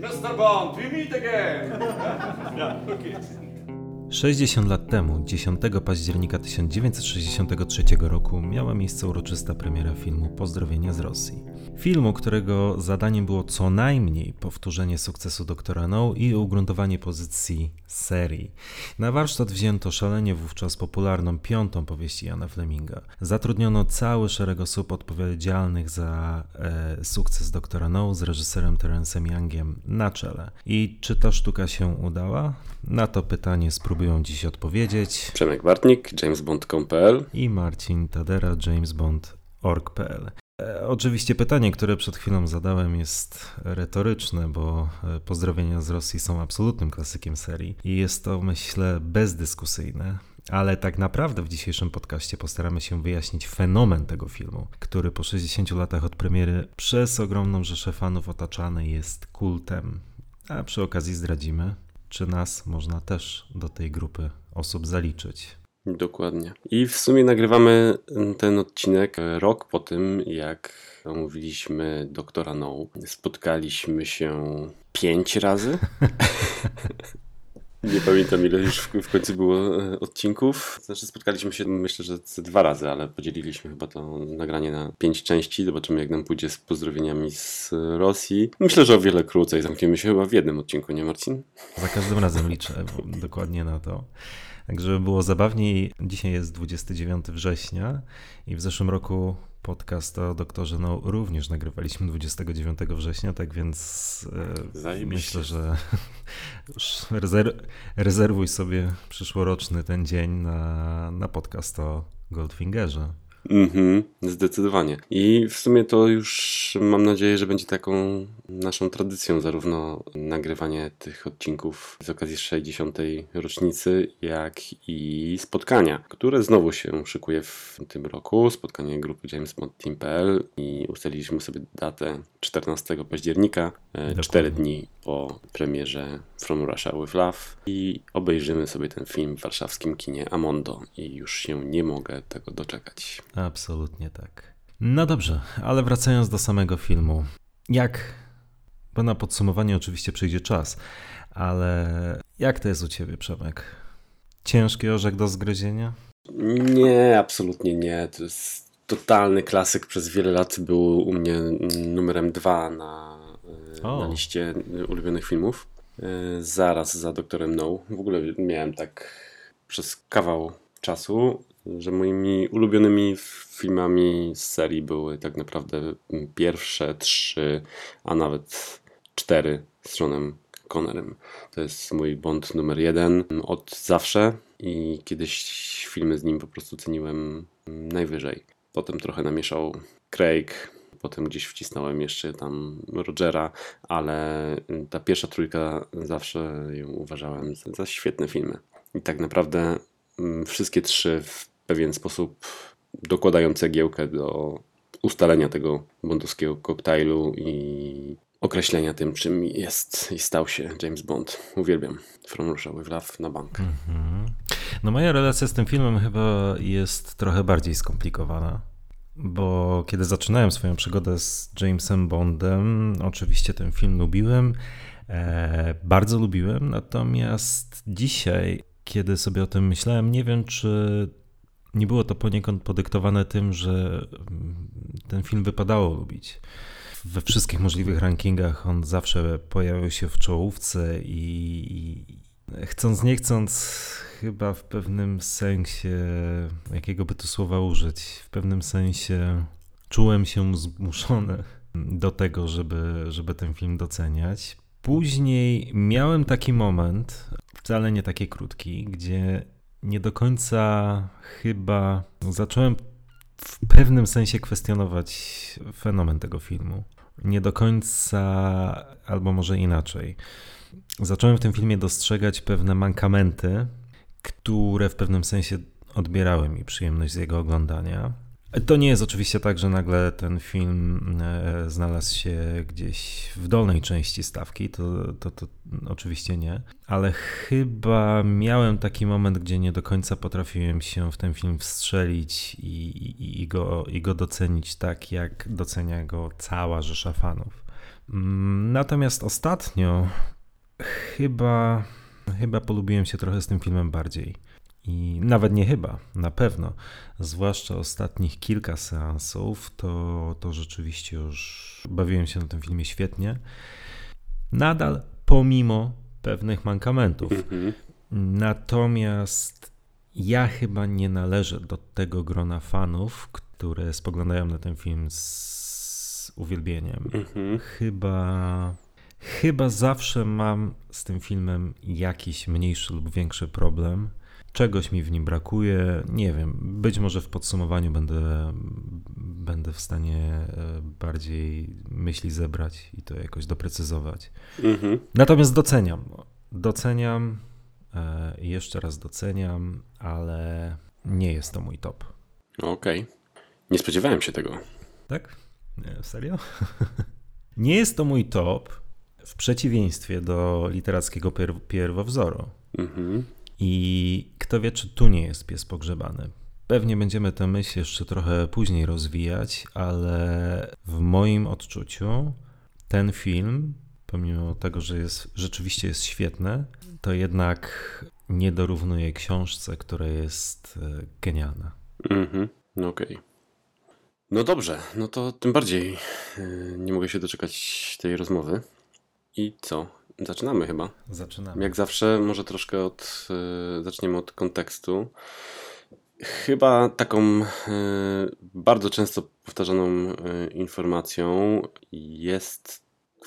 Mr. Bond, we meet again! yeah, okay. 60 lat temu, 10 października 1963 roku, miała miejsce uroczysta premiera filmu Pozdrowienia z Rosji. Filmu, którego zadaniem było co najmniej powtórzenie sukcesu Doktora No i ugruntowanie pozycji serii. Na warsztat wzięto szalenie wówczas popularną piątą powieść Jana Fleminga. Zatrudniono cały szereg osób odpowiedzialnych za e, sukces Doktora No z reżyserem Terencem Youngiem na czele. I czy ta sztuka się udała? Na to pytanie spróbują dziś odpowiedzieć Przemek Bartnik, jamesbond.pl i Marcin Tadera, jamesbond.org.pl. E, Oczywiście pytanie, które przed chwilą zadałem jest retoryczne, bo e, pozdrowienia z Rosji są absolutnym klasykiem serii i jest to myślę bezdyskusyjne. Ale tak naprawdę w dzisiejszym podcaście postaramy się wyjaśnić fenomen tego filmu, który po 60 latach od premiery przez ogromną rzeszę fanów otaczany jest kultem. A przy okazji zdradzimy, czy nas można też do tej grupy osób zaliczyć. Dokładnie. I w sumie nagrywamy ten odcinek rok po tym, jak omówiliśmy doktora No. Spotkaliśmy się pięć razy. Nie pamiętam ile już w, końcu było e, odcinków. Znaczy spotkaliśmy się myślę, że dwa razy, ale podzieliliśmy chyba to nagranie na pięć części. Zobaczymy jak nam pójdzie z pozdrowieniami z Rosji. Myślę, że o wiele krócej. Zamkniemy się chyba w jednym odcinku, nie Marcin? Za każdym razem liczę dokładnie na to. Tak, żeby było zabawniej, dzisiaj jest 29 września i w zeszłym roku podcast o doktorze No również nagrywaliśmy 29 września, tak więc e, Zajebiście. myślę, że już rezerw, rezerwuj sobie przyszłoroczny ten dzień na, na podcast o Goldfingerze. Mhm, zdecydowanie. I w sumie to już mam nadzieję, że będzie taką naszą tradycją, zarówno nagrywanie tych odcinków z okazji 60. rocznicy, jak i spotkania, które znowu się szykuje w tym roku. Spotkanie grupy JamesBondTeam.pl i ustaliliśmy sobie datę 14 października, e, 4 dni po premierze From Russia with Love i obejrzymy sobie ten film w warszawskim kinie Amondo i już się nie mogę tego doczekać. Absolutnie tak. No dobrze, ale wracając do samego filmu. Jak, bo na podsumowanie oczywiście przyjdzie czas, ale jak to jest u ciebie, Przemek? Ciężki orzech do zgryzienia? Nie, absolutnie nie. To jest totalny klasyk. Przez wiele lat był u mnie numerem dwa na, e, O. na liście ulubionych filmów. E, Zaraz za Doktorem No. W ogóle miałem tak przez kawał czasu, że moimi ulubionymi filmami z serii były tak naprawdę pierwsze trzy, a nawet cztery z Seanem Connerem. To jest mój Bond numer jeden od zawsze i kiedyś filmy z nim po prostu ceniłem najwyżej. Potem trochę namieszał Craig, potem gdzieś wcisnąłem jeszcze tam Rogera, ale ta pierwsza trójka zawsze ją uważałem za, za świetne filmy. I tak naprawdę mm, wszystkie trzy w pewien sposób dokładają cegiełkę do ustalenia tego bondowskiego koktajlu i określenia tym, czym jest i stał się James Bond. Uwielbiam From Russia with Love na bank. No moja relacja z tym filmem chyba jest trochę bardziej skomplikowana. Bo kiedy zaczynałem swoją przygodę z Jamesem Bondem, oczywiście ten film lubiłem, e, bardzo lubiłem, natomiast dzisiaj, kiedy sobie o tym myślałem, nie wiem, czy nie było to poniekąd podyktowane tym, że mm, ten film wypadało lubić. We wszystkich możliwych rankingach on zawsze pojawiał się w czołówce i, i chcąc nie chcąc, chyba w pewnym sensie, jakiego by tu słowa użyć, w pewnym sensie czułem się zmuszony do tego, żeby, żeby ten film doceniać. Później miałem taki moment, wcale nie taki krótki, gdzie nie do końca chyba zacząłem w pewnym sensie kwestionować fenomen tego filmu. Nie do końca, albo może inaczej. Zacząłem w tym filmie dostrzegać pewne mankamenty, które w pewnym sensie odbierały mi przyjemność z jego oglądania. To nie jest oczywiście tak, że nagle ten film e, znalazł się gdzieś w dolnej części stawki, to, to, to oczywiście nie, ale chyba miałem taki moment, gdzie nie do końca potrafiłem się w ten film wstrzelić i, i, i, go, i go docenić tak, jak docenia go cała rzesza fanów. Mm, natomiast ostatnio chyba, chyba polubiłem się trochę z tym filmem bardziej. I nawet nie chyba, na pewno. Zwłaszcza ostatnich kilka seansów, to, to rzeczywiście już bawiłem się na tym filmie świetnie. Nadal pomimo pewnych mankamentów. Mhm. Natomiast ja chyba nie należę do tego grona fanów, które spoglądają na ten film z uwielbieniem. Mhm. Chyba, chyba zawsze mam z tym filmem jakiś mniejszy lub większy problem. Czegoś mi w nim brakuje, nie wiem. Być może w podsumowaniu będę, będę w stanie e, bardziej myśli zebrać i to jakoś doprecyzować. Mhm. Natomiast doceniam. Doceniam, e, jeszcze raz doceniam, ale nie jest to mój top. Okej. Nie spodziewałem się tego. Tak? Nie, serio? nie jest to mój top w przeciwieństwie do literackiego pier- pierwowzoru. Mhm. I kto wie, czy tu nie jest pies pogrzebany. Pewnie będziemy tę myśl jeszcze trochę później rozwijać, ale w moim odczuciu ten film, pomimo tego, że jest, rzeczywiście jest świetny, to jednak nie dorównuje książce, która jest e, genialna. Mhm. No okej. No dobrze, no to tym bardziej yy, nie mogę się doczekać tej rozmowy. I co? Zaczynamy chyba. Zaczynamy. Jak zawsze, może troszkę od. y, zaczniemy od kontekstu. Chyba taką y, bardzo często powtarzaną y, informacją jest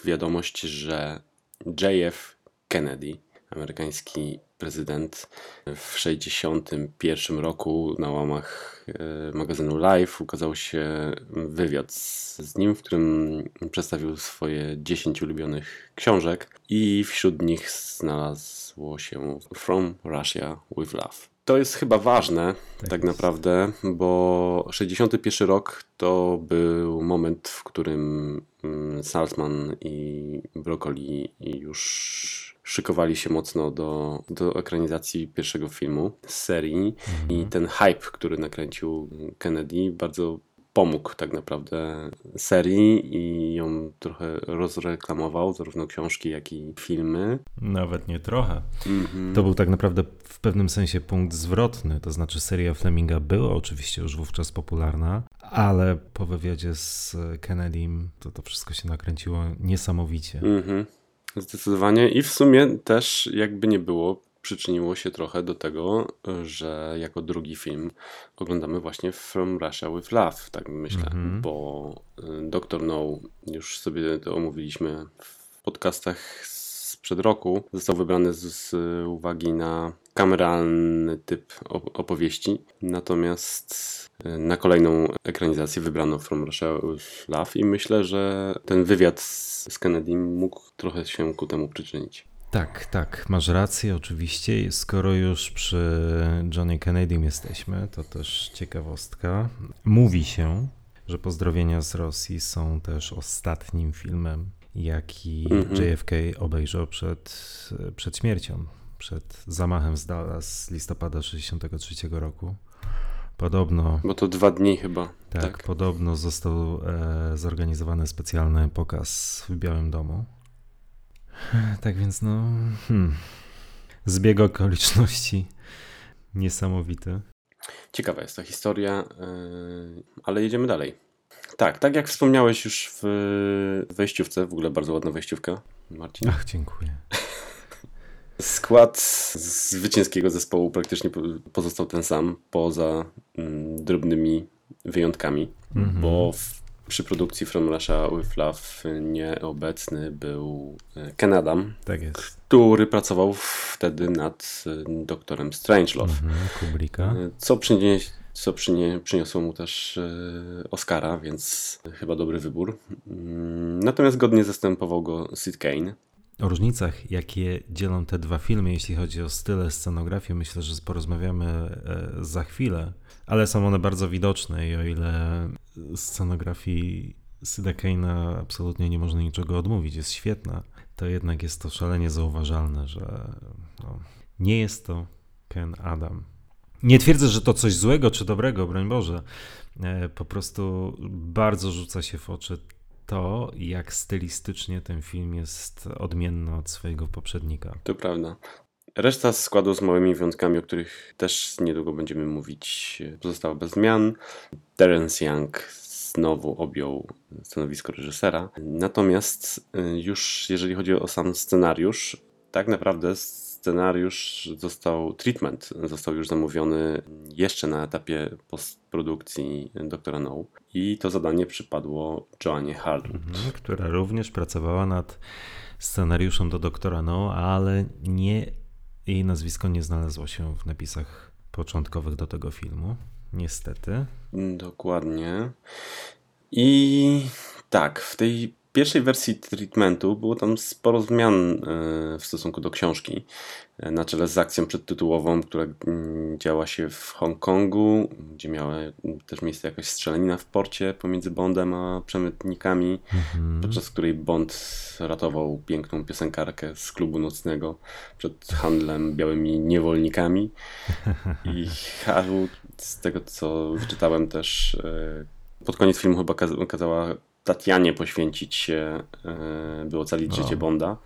wiadomość, że JF Kennedy, amerykański prezydent, w 1961 roku na łamach y, magazynu Life ukazał się wywiad z, nim, w którym przedstawił swoje 10 ulubionych książek i wśród nich znalazło się From Russia with Love. To jest chyba ważne tak, jest. naprawdę, bo 61 rok to był moment, w którym mm, Salzman i Broccoli już szykowali się mocno do, do ekranizacji pierwszego filmu z serii i ten hype, który nakręcił Kennedy bardzo pomógł tak naprawdę serii i ją trochę rozreklamował, zarówno książki, jak i filmy. Nawet nie trochę. Mhm. To był tak naprawdę w pewnym sensie punkt zwrotny, to znaczy seria Fleminga była oczywiście już wówczas popularna, ale po wywiadzie z Kennedym to to wszystko się nakręciło niesamowicie. Mhm. Zdecydowanie i w sumie też jakby nie było, przyczyniło się trochę do tego, że jako drugi film oglądamy właśnie From Russia with Love, tak myślę, Mhm. bo y, Dr. No, już sobie to omówiliśmy w podcastach sprzed roku, został wybrany z, z uwagi na kameralny typ op- opowieści, natomiast y, na kolejną ekranizację wybrano From Russia with Love i myślę, że ten wywiad z, z Kennedy mógł trochę się ku temu przyczynić. Tak, tak, masz rację, oczywiście. Skoro już przy Johnny Kennedym jesteśmy, to też ciekawostka. Mówi się, że pozdrowienia z Rosji są też ostatnim filmem, jaki Mhm. JFK obejrzał przed, przed śmiercią, przed zamachem z Dallas z listopada 1963 roku. Podobno Bo to dwa dni chyba. Tak, Tak. podobno został e, zorganizowany specjalny pokaz w Białym Domu. Tak więc, no. Hmm. Zbieg okoliczności niesamowity. Ciekawa jest ta historia, yy, ale jedziemy dalej. Tak, tak jak wspomniałeś już w wejściówce, w ogóle bardzo ładna wejściówka, Marcin. Ach, dziękuję. Skład zwycięskiego zespołu praktycznie po- pozostał ten sam, poza mm, drobnymi wyjątkami, Mhm. bo w, przy produkcji From Russia with Love nieobecny był e, Ken Adam, Tak który pracował wtedy nad e, doktorem Strangelove. Mhm, Kubricka. Co, przynieś, co przynie, przyniosło mu też e, Oscara, więc chyba dobry wybór. Mm, Natomiast godnie zastępował go Sid Kane. O różnicach, jakie dzielą te dwa filmy, jeśli chodzi o style, scenografię, myślę, że porozmawiamy e, za chwilę, ale są one bardzo widoczne i o ile scenografii Syda Kane'a absolutnie nie można niczego odmówić, jest świetna, to jednak jest to szalenie zauważalne, że no, nie jest to Ken Adam. Nie twierdzę, że to coś złego czy dobrego, broń Boże. E, Po prostu bardzo rzuca się w oczy to, jak stylistycznie ten film jest odmienny od swojego poprzednika. To prawda. Reszta składu z małymi wyjątkami, o których też niedługo będziemy mówić, pozostała bez zmian. Terence Young znowu objął stanowisko reżysera. Natomiast y, już jeżeli chodzi o sam scenariusz, tak naprawdę scenariusz został, treatment został już zamówiony jeszcze na etapie postprodukcji Doktora No i to zadanie przypadło Joannie Harwood. Mhm, która również pracowała nad scenariuszem do Doktora No, ale nie, jej nazwisko nie znalazło się w napisach początkowych do tego filmu. Niestety. Dokładnie. I tak, w tej pierwszej wersji treatmentu było tam sporo zmian e, w stosunku do książki. E, na czele z akcją przedtytułową, która mm, działa się w Hongkongu, gdzie miała też miejsce jakaś strzelanina w porcie pomiędzy Bondem a przemytnikami, mhm. podczas której Bond ratował piękną piosenkarkę z klubu nocnego przed handlem białymi niewolnikami. I Haru, z tego co wyczytałem też, e, pod koniec filmu chyba kazała Tatianie poświęcić się, e, by ocalić no. życie Bonda.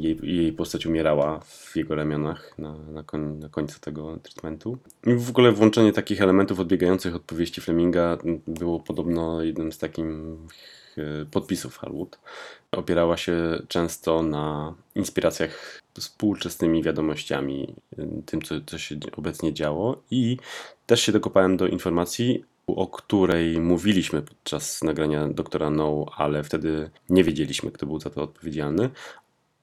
Jej, jej postać umierała w jego ramionach na, na, koń, na końcu tego treatmentu. I w ogóle włączenie takich elementów odbiegających od powieści Fleminga było podobno jednym z takich e, podpisów Harwood. Opierała się często na inspiracjach współczesnymi wiadomościami, e, tym co, co się obecnie działo i też się dokopałem do informacji o której mówiliśmy podczas nagrania doktora No, ale wtedy nie wiedzieliśmy, kto był za to odpowiedzialny.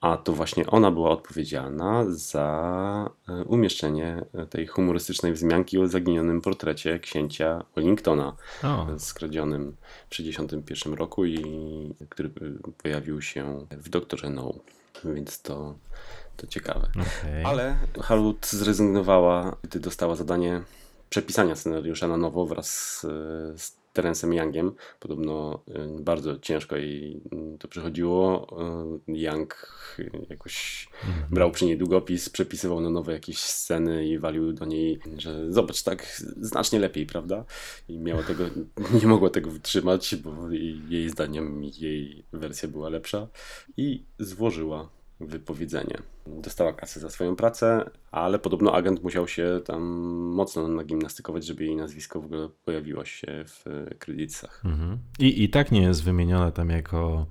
A to właśnie ona była odpowiedzialna za e, umieszczenie tej humorystycznej wzmianki o zaginionym portrecie księcia Wellingtona, o. skradzionym w 1961 roku i który pojawił się w doktorze No. Więc to, to ciekawe. Okay. Ale Harwood zrezygnowała, gdy dostała zadanie przepisania scenariusza na nowo wraz z, z Terencem Youngiem. Podobno y, bardzo ciężko jej y, to przychodziło. Y, Young jakoś mhm. brał przy niej długopis, przepisywał na nowe jakieś sceny i walił do niej, że zobacz, tak znacznie lepiej, prawda? I miała tego, nie mogła tego wytrzymać, bo jej zdaniem jej wersja była lepsza i złożyła wypowiedzenie. Dostała kasę za swoją pracę, ale podobno agent musiał się tam mocno nagimnastykować, żeby jej nazwisko w ogóle pojawiło się w kredytach. Mhm. I, I tak nie jest wymieniona tam jako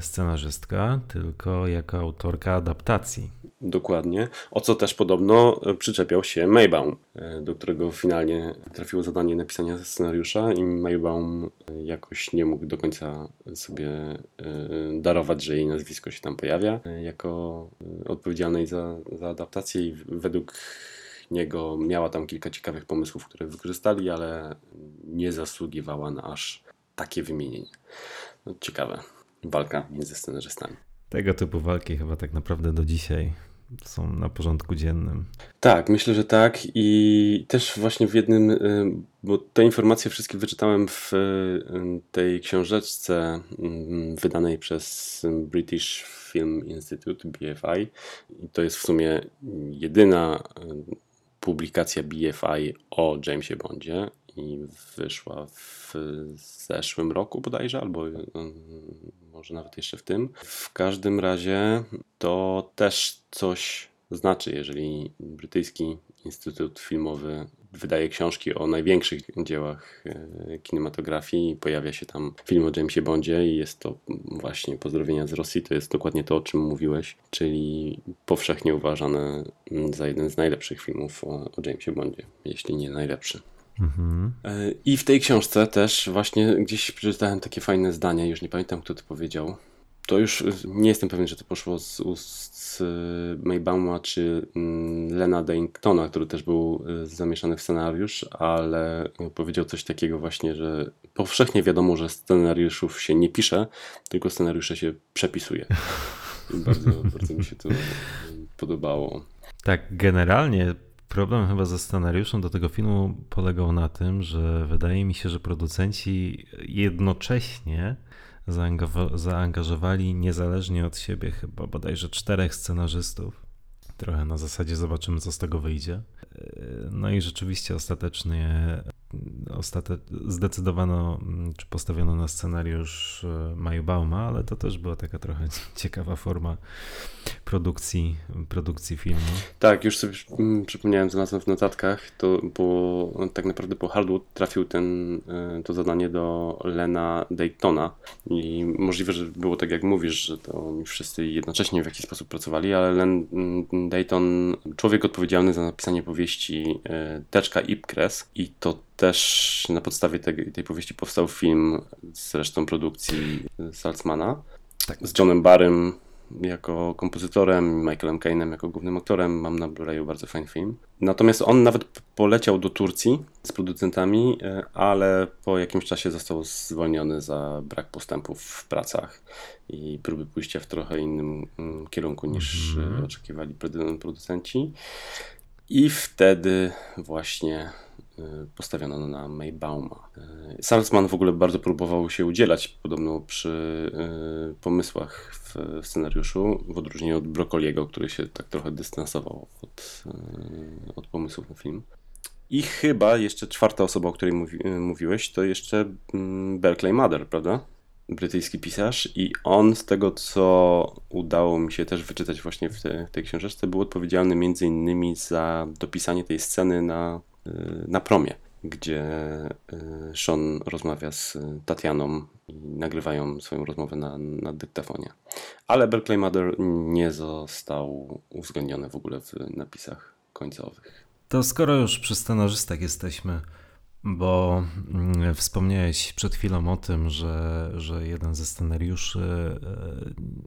scenarzystka, tylko jako autorka adaptacji. Dokładnie. O co też podobno przyczepiał się Maybaum, e, do którego finalnie trafiło zadanie napisania scenariusza i Maybaum jakoś nie mógł do końca sobie e, darować, że jej nazwisko się tam pojawia e, jako odpowiedzialnej za, za adaptację i według niego miała tam kilka ciekawych pomysłów, które wykorzystali, ale nie zasługiwała na aż takie wymienienie. No, ciekawe. Walka między scenarzystami. Tego typu walki chyba tak naprawdę do dzisiaj są na porządku dziennym. Tak, myślę, że tak. I też właśnie w jednym, y, bo te informacje wszystkie wyczytałem w y, tej książeczce mm, wydanej przez British Film Institute, BFI. I to jest w sumie jedyna y, publikacja BFI o Jamesie Bondzie i wyszła w zeszłym roku bodajże, albo może nawet jeszcze w tym. W każdym razie to też coś znaczy, jeżeli brytyjski Instytut Filmowy wydaje książki o największych dziełach e, kinematografii pojawia się tam film o Jamesie Bondzie i jest to właśnie Pozdrowienia z Rosji, to jest dokładnie to, o czym mówiłeś, czyli powszechnie uważane za jeden z najlepszych filmów o, o Jamesie Bondzie, jeśli nie najlepszy. Mhm. I w tej książce też właśnie gdzieś przeczytałem takie fajne zdania, już nie pamiętam kto to powiedział. To już nie jestem pewien, że to poszło z ust Maybauma czy mm, Lena Daytona, który też był e, zamieszany w scenariusz, ale powiedział coś takiego właśnie, że powszechnie wiadomo, że scenariuszów się nie pisze, tylko scenariusze się przepisuje. I bardzo, bardzo mi się to podobało. Tak, generalnie Problem chyba ze scenariuszem do tego filmu polegał na tym, że wydaje mi się, że producenci jednocześnie zaangażowali niezależnie od siebie chyba bodajże czterech scenarzystów. Trochę na zasadzie zobaczymy, co z tego wyjdzie. No i rzeczywiście ostatecznie ostate... zdecydowano, czy postawiono na scenariusz e, Majbauma, ale to też była taka trochę ciekawa forma produkcji, produkcji filmu. Tak, już sobie przypomniałem, znalazłem w notatkach, to bo tak naprawdę po Hardwood trafił ten, e, to zadanie do Lena Daytona i możliwe, że było tak jak mówisz, że to oni wszyscy jednocześnie w jakiś sposób pracowali, ale Len Dayton, człowiek odpowiedzialny za napisanie powieści e, Teczka Ipkres i to też na podstawie tej, tej powieści powstał film z resztą produkcji Salzmana tak. z Johnem Barrym jako kompozytorem, Michaelem Kane'em jako głównym aktorem. Mam na Blu-rayu bardzo fajny film. Natomiast on nawet poleciał do Turcji z producentami, e, ale po jakimś czasie został zwolniony za brak postępów w pracach i próby pójścia w trochę innym mm, kierunku niż mm -hmm. oczekiwali producenci. I wtedy właśnie postawiono na Maybauma. Y, Salzman w ogóle bardzo próbował się udzielać podobno przy y, pomysłach w scenariuszu, w odróżnieniu od Brokoliego, który się tak trochę dystansował od, od pomysłów na film. I chyba jeszcze czwarta osoba, o której mówi, mówiłeś, to jeszcze mm, Berkeley Mother, prawda? Brytyjski pisarz i on z tego, co udało mi się też wyczytać właśnie w, te, w tej książeczce, był odpowiedzialny między innymi za dopisanie tej sceny na na promie, gdzie y, Sean rozmawia z Tatianą i nagrywają swoją rozmowę na, na dyktafonie. Ale Berkeley Mother nie został uwzględniony w ogóle w napisach końcowych. To skoro już przy scenarzystach jesteśmy, bo mm, wspomniałeś przed chwilą o tym, że, że jeden ze scenariuszy,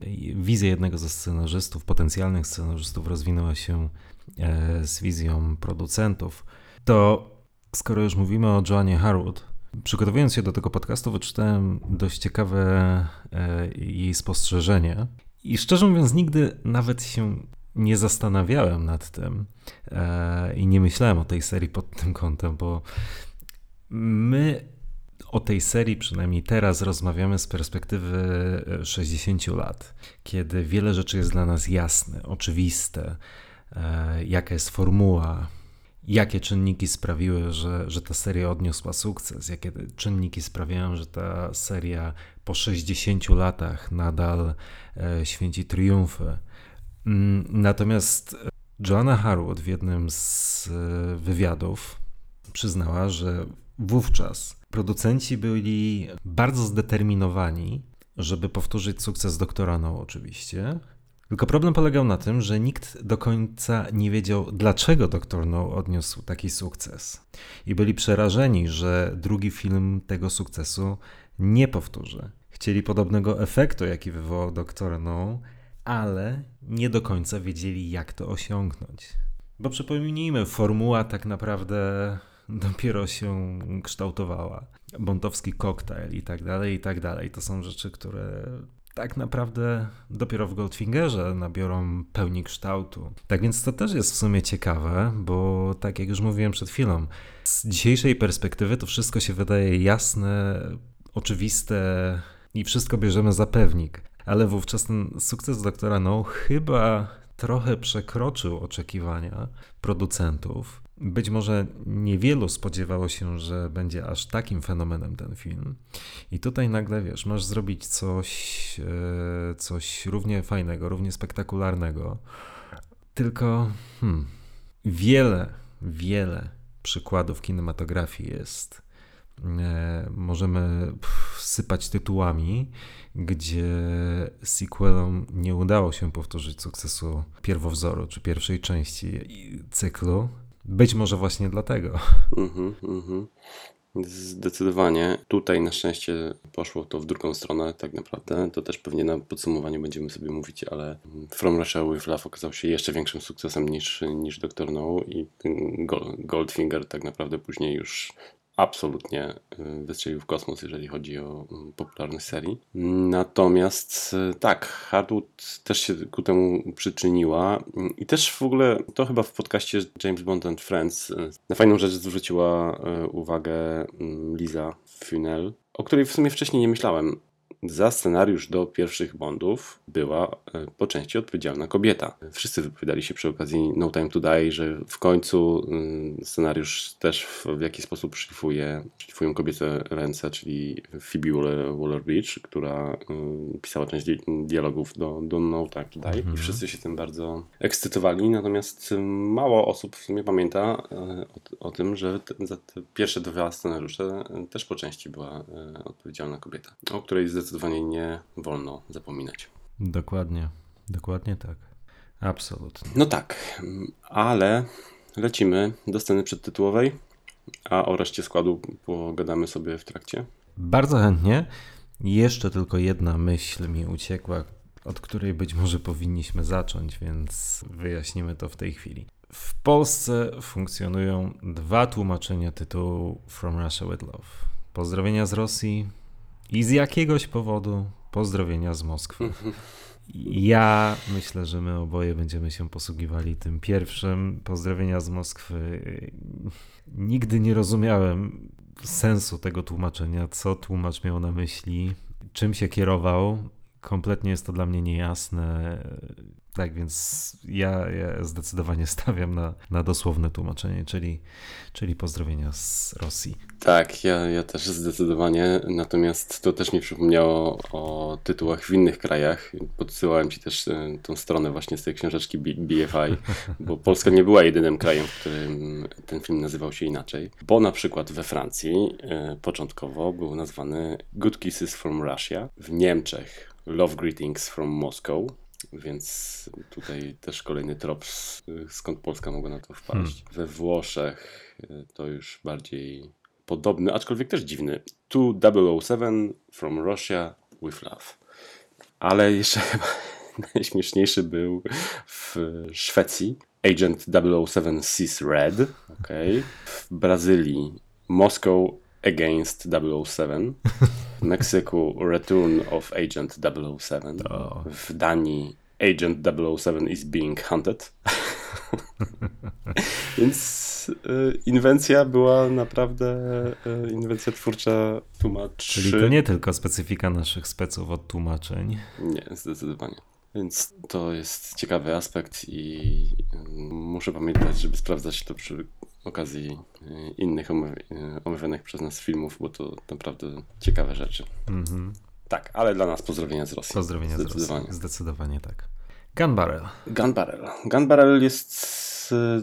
e, wizja jednego ze scenarzystów, potencjalnych scenarzystów rozwinęła się e, z wizją producentów to skoro już mówimy o Joannie Harwood, przygotowując się do tego podcastu, wyczytałem dość ciekawe e, jej spostrzeżenie. I szczerze mówiąc, nigdy nawet się nie zastanawiałem nad tym e, i nie myślałem o tej serii pod tym kątem, bo my o tej serii, przynajmniej teraz, rozmawiamy z perspektywy 60 lat, kiedy wiele rzeczy jest dla nas jasne, oczywiste, e, jaka jest formuła, jakie czynniki sprawiły, że, że ta seria odniosła sukces, jakie czynniki sprawiają, że ta seria po 60 latach nadal e, święci triumfy. Mm, natomiast Joanna Harwood w jednym z e, wywiadów przyznała, że wówczas producenci byli bardzo zdeterminowani, żeby powtórzyć sukces doktora No oczywiście, tylko problem polegał na tym, że nikt do końca nie wiedział, dlaczego Dr. No odniósł taki sukces. I byli przerażeni, że drugi film tego sukcesu nie powtórzy. Chcieli podobnego efektu, jaki wywołał Dr. No, ale nie do końca wiedzieli, jak to osiągnąć. Bo przypomnijmy, formuła tak naprawdę dopiero się kształtowała. Bontowski koktajl i tak dalej, i tak dalej. To są rzeczy, które tak naprawdę dopiero w Goldfingerze nabiorą pełni kształtu. Tak więc to też jest w sumie ciekawe, bo tak jak już mówiłem przed chwilą, z dzisiejszej perspektywy to wszystko się wydaje jasne, oczywiste i wszystko bierzemy za pewnik. Ale wówczas ten sukces doktora No chyba trochę przekroczył oczekiwania producentów. Być może niewielu spodziewało się, że będzie aż takim fenomenem ten film. I tutaj nagle wiesz, masz zrobić coś, e, coś równie fajnego, równie spektakularnego. Tylko hmm, wiele, wiele przykładów kinematografii jest. E, możemy sypać tytułami, gdzie sequelom nie udało się powtórzyć sukcesu pierwowzoru czy pierwszej części cyklu być może właśnie dlatego. Mhm, mhm. Zdecydowanie. Tutaj na szczęście poszło to w drugą stronę, tak naprawdę. To też pewnie na podsumowaniu będziemy sobie mówić, ale From Russia with Love okazał się jeszcze większym sukcesem niż, niż Doctor No i Goldfinger tak naprawdę później już absolutnie y, wystrzelił w kosmos, jeżeli chodzi o mm, popularność serii. Natomiast y, tak, Hardwood też się ku temu przyczyniła i też w ogóle to chyba w podcaście James Bond and Friends y, na fajną rzecz zwróciła uwagę mm, Liza Funel, o której w sumie wcześniej nie myślałem. Za scenariusz do pierwszych Bondów była e, po części odpowiedzialna kobieta. Wszyscy wypowiadali się przy okazji No Time to Die, że w końcu mm, scenariusz też w, jakiś sposób szlifuje, szlifują kobiece ręce, czyli Phoebe Waller-Bridge, która mm, pisała część di dialogów do, do No Time to Die i wszyscy się tym bardzo ekscytowali, natomiast mało osób w sumie pamięta e, o, o tym, że te, za te pierwsze dwa scenariusze e, też po części była odpowiedzialna kobieta, o której zdecydowanie nie wolno zapominać. Dokładnie, dokładnie tak. Absolutnie. No tak, ale lecimy do sceny przedtytułowej, a o reszcie składu pogadamy sobie w trakcie. Bardzo chętnie. Jeszcze tylko jedna myśl mi uciekła, od której być może powinniśmy zacząć, więc wyjaśnimy to w tej chwili. W Polsce funkcjonują dwa tłumaczenia tytułu From Russia with Love. Pozdrowienia z Rosji i z jakiegoś powodu pozdrowienia z Moskwy. Ja myślę, że my oboje będziemy się posługiwali tym pierwszym. Pozdrowienia z Moskwy. Nigdy nie rozumiałem sensu tego tłumaczenia, co tłumacz miał na myśli, czym się kierował. Kompletnie jest to dla mnie niejasne. Tak więc ja, ja zdecydowanie stawiam na, na dosłowne tłumaczenie, czyli, czyli pozdrowienia z Rosji. Tak, ja, ja też zdecydowanie. Natomiast to też mi przypomniało o tytułach w innych krajach. Podsyłałem ci też e, tą stronę właśnie z tej książeczki BFI, bo Polska nie była jedynym krajem, w którym ten film nazywał się inaczej. Bo na przykład we Francji e, początkowo był nazwany Good Kisses from Russia, w Niemczech Love Greetings from Moscow, więc tutaj też kolejny trop, skąd Polska mogła na to wpaść. Hmm. We Włoszech e, to już bardziej podobny, aczkolwiek też dziwny. 2007 from Russia with love. Ale jeszcze chyba najśmieszniejszy był w Szwecji. Agent 007 sees red. Okay. W Brazylii Moscow against 007. W Meksyku Return of Agent 007. Oh. W Danii Agent 007 is being hunted. Więc y, inwencja była naprawdę y, inwencja twórcza tłumaczy. Czyli to nie tylko specyfika naszych speców od tłumaczeń. Nie, zdecydowanie. Więc to jest ciekawy aspekt i y, muszę pamiętać, żeby sprawdzać to przy okazji y, innych y, omawianych przez nas filmów, bo to naprawdę ciekawe rzeczy. Mhm. Tak, ale dla nas pozdrowienia z Rosji. Pozdrowienia z Rosji. Zdecydowanie tak. Gun Barrel. Gun Barrel. Gun Barrel jest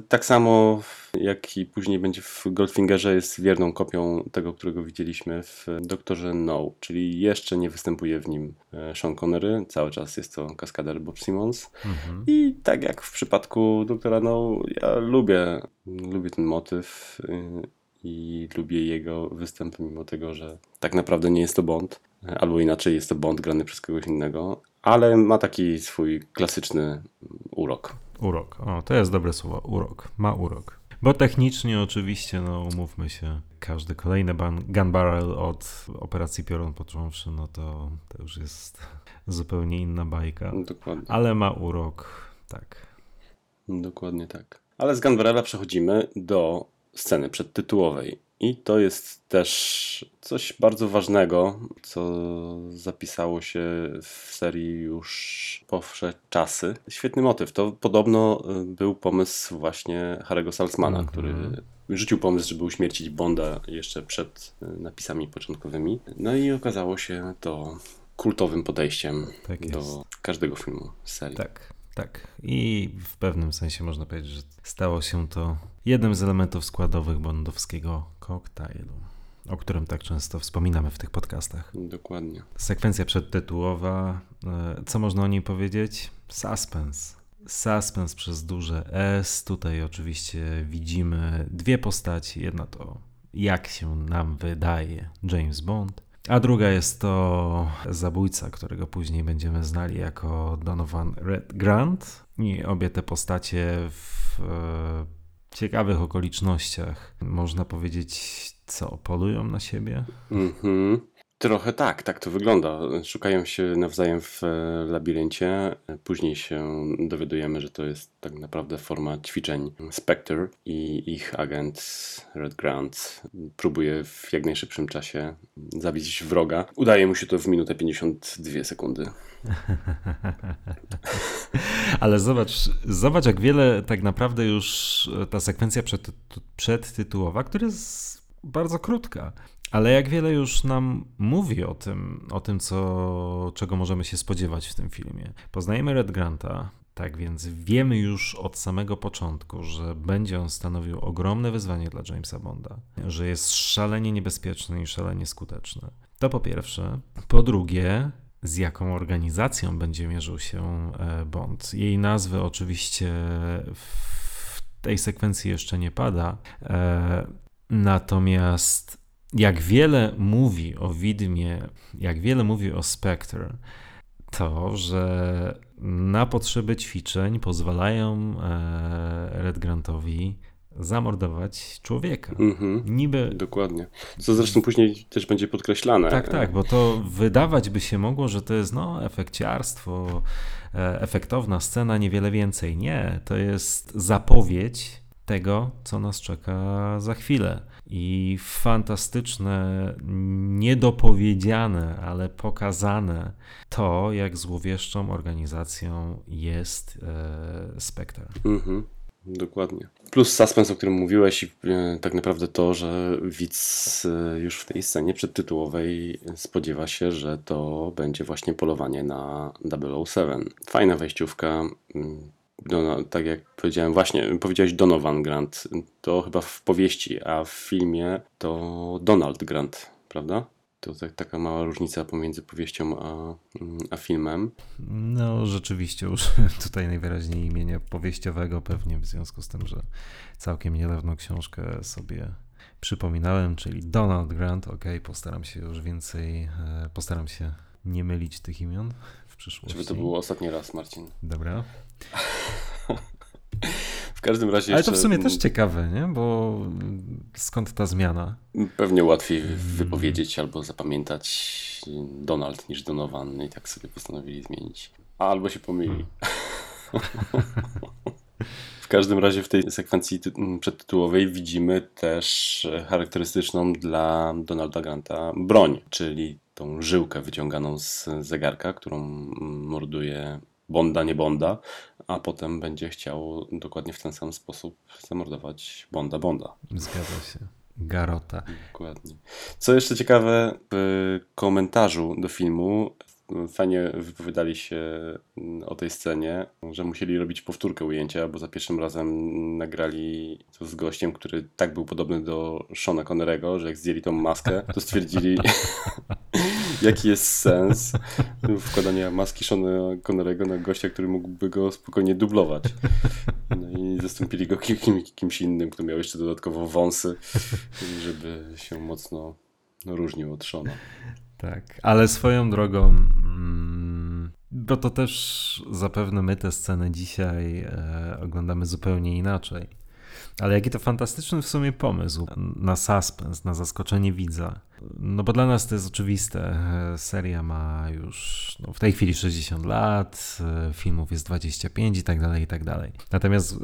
tak samo jak i później będzie w Goldfingerze jest wierną kopią tego, którego widzieliśmy w Doktorze No, czyli jeszcze nie występuje w nim e, Sean Connery, cały czas jest to kaskader Bob Simmons mhm. i tak jak w przypadku Doktora No, ja lubię, lubię ten motyw y, i lubię jego występy, mimo tego, że tak naprawdę nie jest to Bond, albo inaczej jest to Bond grany przez kogoś innego, ale ma taki swój klasyczny urok. Urok, o to jest dobre słowo, urok, ma urok. Bo technicznie oczywiście, no umówmy się, każdy kolejny gun barrel od operacji Piorun począwszy, no to, to już jest zupełnie inna bajka. Dokładnie. Ale ma urok, tak. Dokładnie tak. Ale z gun barrela przechodzimy do sceny przedtytułowej. I to jest też coś bardzo ważnego, co zapisało się w serii już po wsze czasy. Świetny motyw. To podobno y, był pomysł właśnie Harry'ego Salzmana, mm -hmm. który rzucił pomysł, żeby uśmiercić Bonda jeszcze przed y, napisami początkowymi. No i okazało się to kultowym podejściem tak do każdego filmu z serii. Tak. Tak, i w pewnym sensie można powiedzieć, że stało się to jednym z elementów składowych bondowskiego koktajlu, o którym tak często wspominamy w tych podcastach. Dokładnie. Sekwencja przedtytułowa, e, co można o niej powiedzieć? Suspense. Suspense przez duże S. Tutaj oczywiście widzimy dwie postaci. Jedna to jak się nam wydaje James Bond, a druga jest to zabójca, którego później będziemy znali jako Donovan Red Grant. I obie te postacie w e, ciekawych okolicznościach, można powiedzieć, co polują na siebie. Mhm. Trochę tak, tak to wygląda. Szukają się nawzajem w e, labiryncie. Później się dowiadujemy, że to jest tak naprawdę forma ćwiczeń Spectre i ich agent Red Grant próbuje w jak najszybszym czasie zabić wroga. Udaje mu się to w minutę 52 sekundy. Ale zobacz, zobacz, jak wiele tak naprawdę już ta sekwencja przed, przedtytułowa, która jest bardzo krótka, ale jak wiele już nam mówi o tym, o tym co, czego możemy się spodziewać w tym filmie. Poznajemy Red Granta, tak więc wiemy już od samego początku, że będzie on stanowił ogromne wyzwanie dla Jamesa Bonda, że jest szalenie niebezpieczny i szalenie skuteczny. To po pierwsze. Po drugie, z jaką organizacją będzie mierzył się e, Bond. Jej nazwy oczywiście w tej sekwencji jeszcze nie pada, e, natomiast jak wiele mówi o widmie, jak wiele mówi o Spectre, to, że na potrzeby ćwiczeń pozwalają e, Red Grantowi zamordować człowieka. Mhm, Niby. Dokładnie. Co zresztą później też będzie podkreślane. Tak, tak, bo to wydawać by się mogło, że to jest no, efekciarstwo, e, efektowna scena, niewiele więcej. Nie, to jest zapowiedź tego, co nas czeka za chwilę. I fantastyczne, niedopowiedziane, ale pokazane to, jak złowieszczą organizacją jest e, Spectre. Mhm. Dokładnie. Plus suspens, o którym mówiłeś i e, tak naprawdę to, że widz e, już w tej scenie przedtytułowej spodziewa się, że to będzie właśnie polowanie na 007. Fajna wejściówka. No, tak jak powiedziałem, właśnie powiedziałeś Donovan Grant, to chyba w powieści, a w filmie to Donald Grant, prawda? To tak, taka mała różnica pomiędzy powieścią a, a filmem. No, rzeczywiście, już tutaj najwyraźniej imienia powieściowego, pewnie w związku z tym, że całkiem niedawno książkę sobie przypominałem, czyli Donald Grant. Ok, postaram się już więcej, e, postaram się nie mylić tych imion w przyszłości. Żeby to było ostatni raz, Marcin. Dobra. W każdym razie. Ale to w sumie też ciekawe, nie? Bo skąd ta zmiana? Pewnie łatwiej hmm. wypowiedzieć albo zapamiętać Donald niż Donovan i tak sobie postanowili zmienić. Albo się pomyli. W każdym razie w tej sekwencji przedtytułowej widzimy też charakterystyczną dla Donalda Granta broń, czyli tą żyłkę wyciąganą z zegarka, którą morduje Bonda, nie Bonda, a potem będzie chciał dokładnie w ten sam sposób zamordować Bonda, Bonda. Zgadza się. Garota. Dokładnie. Co jeszcze ciekawe, w komentarzu do filmu fajnie wypowiadali się o tej scenie, że musieli robić powtórkę ujęcia, bo za pierwszym razem nagrali to z gościem, który tak był podobny do Shona Connerego, że jak zdjęli tą maskę, to stwierdzili, jaki jest sens wkładania maski Shona Connerego na gościa, który mógłby go spokojnie dublować. No i zastąpili go kim, kimś innym, kto miał jeszcze dodatkowo wąsy, żeby się mocno różnił od Shona. Tak, ale swoją drogą, mm, bo to też zapewne my tę scenę dzisiaj e, oglądamy zupełnie inaczej. Ale jaki to fantastyczny w sumie pomysł na suspens, na zaskoczenie widza. No bo dla nas to jest oczywiste. E, seria ma już no, w tej chwili 60 lat, e, filmów jest 25 i tak dalej, i tak dalej. Natomiast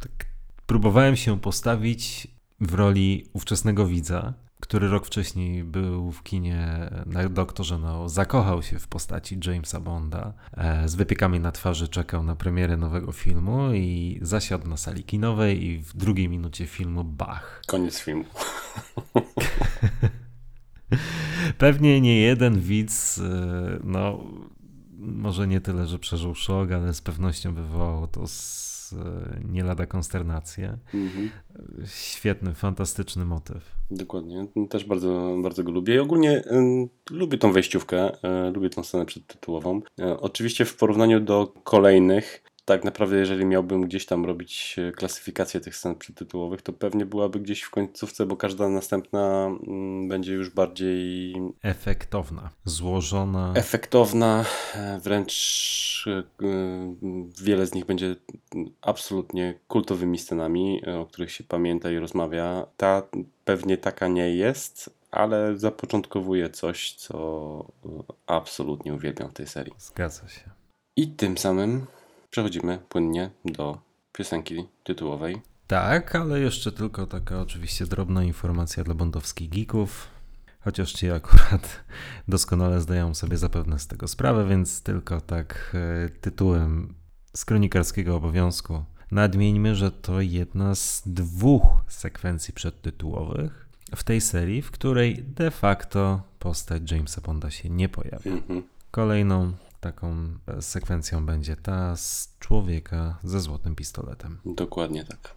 tak, próbowałem się postawić w roli ówczesnego widza, który rok wcześniej był w kinie na Doktorze No, zakochał się w postaci Jamesa Bonda. E, z wypiekami na twarzy czekał na premierę nowego filmu i zasiadł na sali kinowej i w drugiej minucie filmu bach. Koniec filmu. Pewnie nie jeden widz, e, no może nie tyle, że przeżył szok, ale z pewnością wywołało to E, nie lada konsternację. Mhm. Świetny, fantastyczny motyw. Dokładnie. Też bardzo, bardzo go lubię. I ogólnie y, lubię tą wejściówkę, y, lubię tą scenę przedtytułową. Y, oczywiście w porównaniu do kolejnych tak naprawdę, jeżeli miałbym gdzieś tam robić e, klasyfikację tych scen przytytułowych, to pewnie byłaby gdzieś w końcówce, bo każda następna mm, będzie już bardziej efektowna, złożona. Efektowna, e, wręcz e, wiele z nich będzie absolutnie kultowymi scenami, o których się pamięta i rozmawia. Ta pewnie taka nie jest, ale zapoczątkowuje coś, co absolutnie uwielbiam w tej serii. Zgadza się. I tym samym przechodzimy płynnie do piosenki tytułowej. Tak, ale jeszcze tylko taka oczywiście drobna informacja dla bondowskich geeków. Chociaż ci akurat doskonale zdają sobie zapewne z tego sprawę, więc tylko tak e, tytułem z kronikarskiego obowiązku nadmieńmy, że to jedna z dwóch sekwencji przedtytułowych w tej serii, w której de facto postać Jamesa Bonda się nie pojawia. Mhm. Kolejną taką e, sekwencją będzie ta z człowieka ze złotym pistoletem. Dokładnie tak.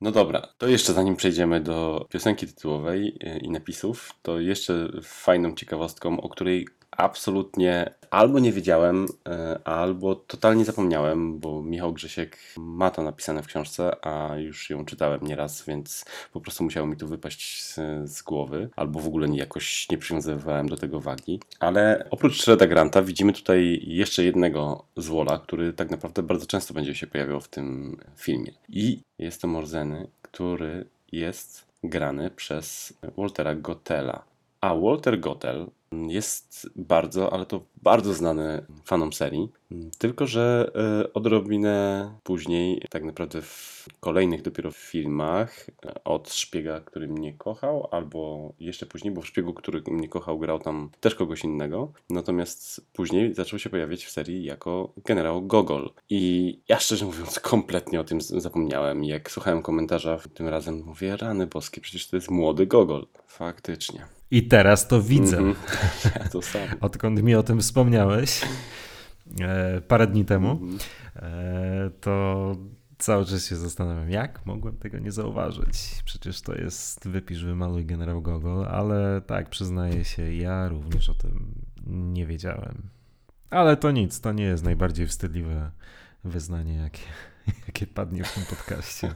No dobra, to jeszcze zanim przejdziemy do piosenki tytułowej e, i napisów, to jeszcze fajną ciekawostką, o której absolutnie albo nie wiedziałem, e, albo totalnie zapomniałem, bo Michał Grzesiek ma to napisane w książce, a już ją czytałem nieraz, więc po prostu musiało mi to wypaść z, z głowy, albo w ogóle nie, jakoś nie przywiązywałem do tego wagi. Ale oprócz Reda Granta widzimy tutaj jeszcze jednego złola, który tak naprawdę bardzo często będzie się pojawiał w tym filmie. I jest to Morzeny, który jest grany przez Waltera Gottela. A Walter Gottel jest bardzo, ale to bardzo znany fanom serii. Tylko, że e, odrobinę później, tak naprawdę w kolejnych dopiero filmach, e, od szpiega, który mnie kochał, albo jeszcze później, bo w szpiegu, który mnie kochał, grał tam też kogoś innego. Natomiast później zaczął się pojawiać w serii jako generał Gogol. I ja szczerze mówiąc, kompletnie o tym zapomniałem. Jak słuchałem komentarza tym razem, mówię, rany boskie, przecież to jest młody Gogol. Faktycznie. I teraz to widzę. Mhm. Ja to sam. Odkąd mi o tym wspomniałeś e, parę dni temu, Mhm. e, to cały czas się zastanawiam, jak mogłem tego nie zauważyć. Przecież to jest wypisz, wymaluj generał Gogol, ale tak, przyznaję się, ja również o tym nie wiedziałem. Ale to nic, to nie jest najbardziej wstydliwe wyznanie, jakie, jakie padnie w tym podcaście.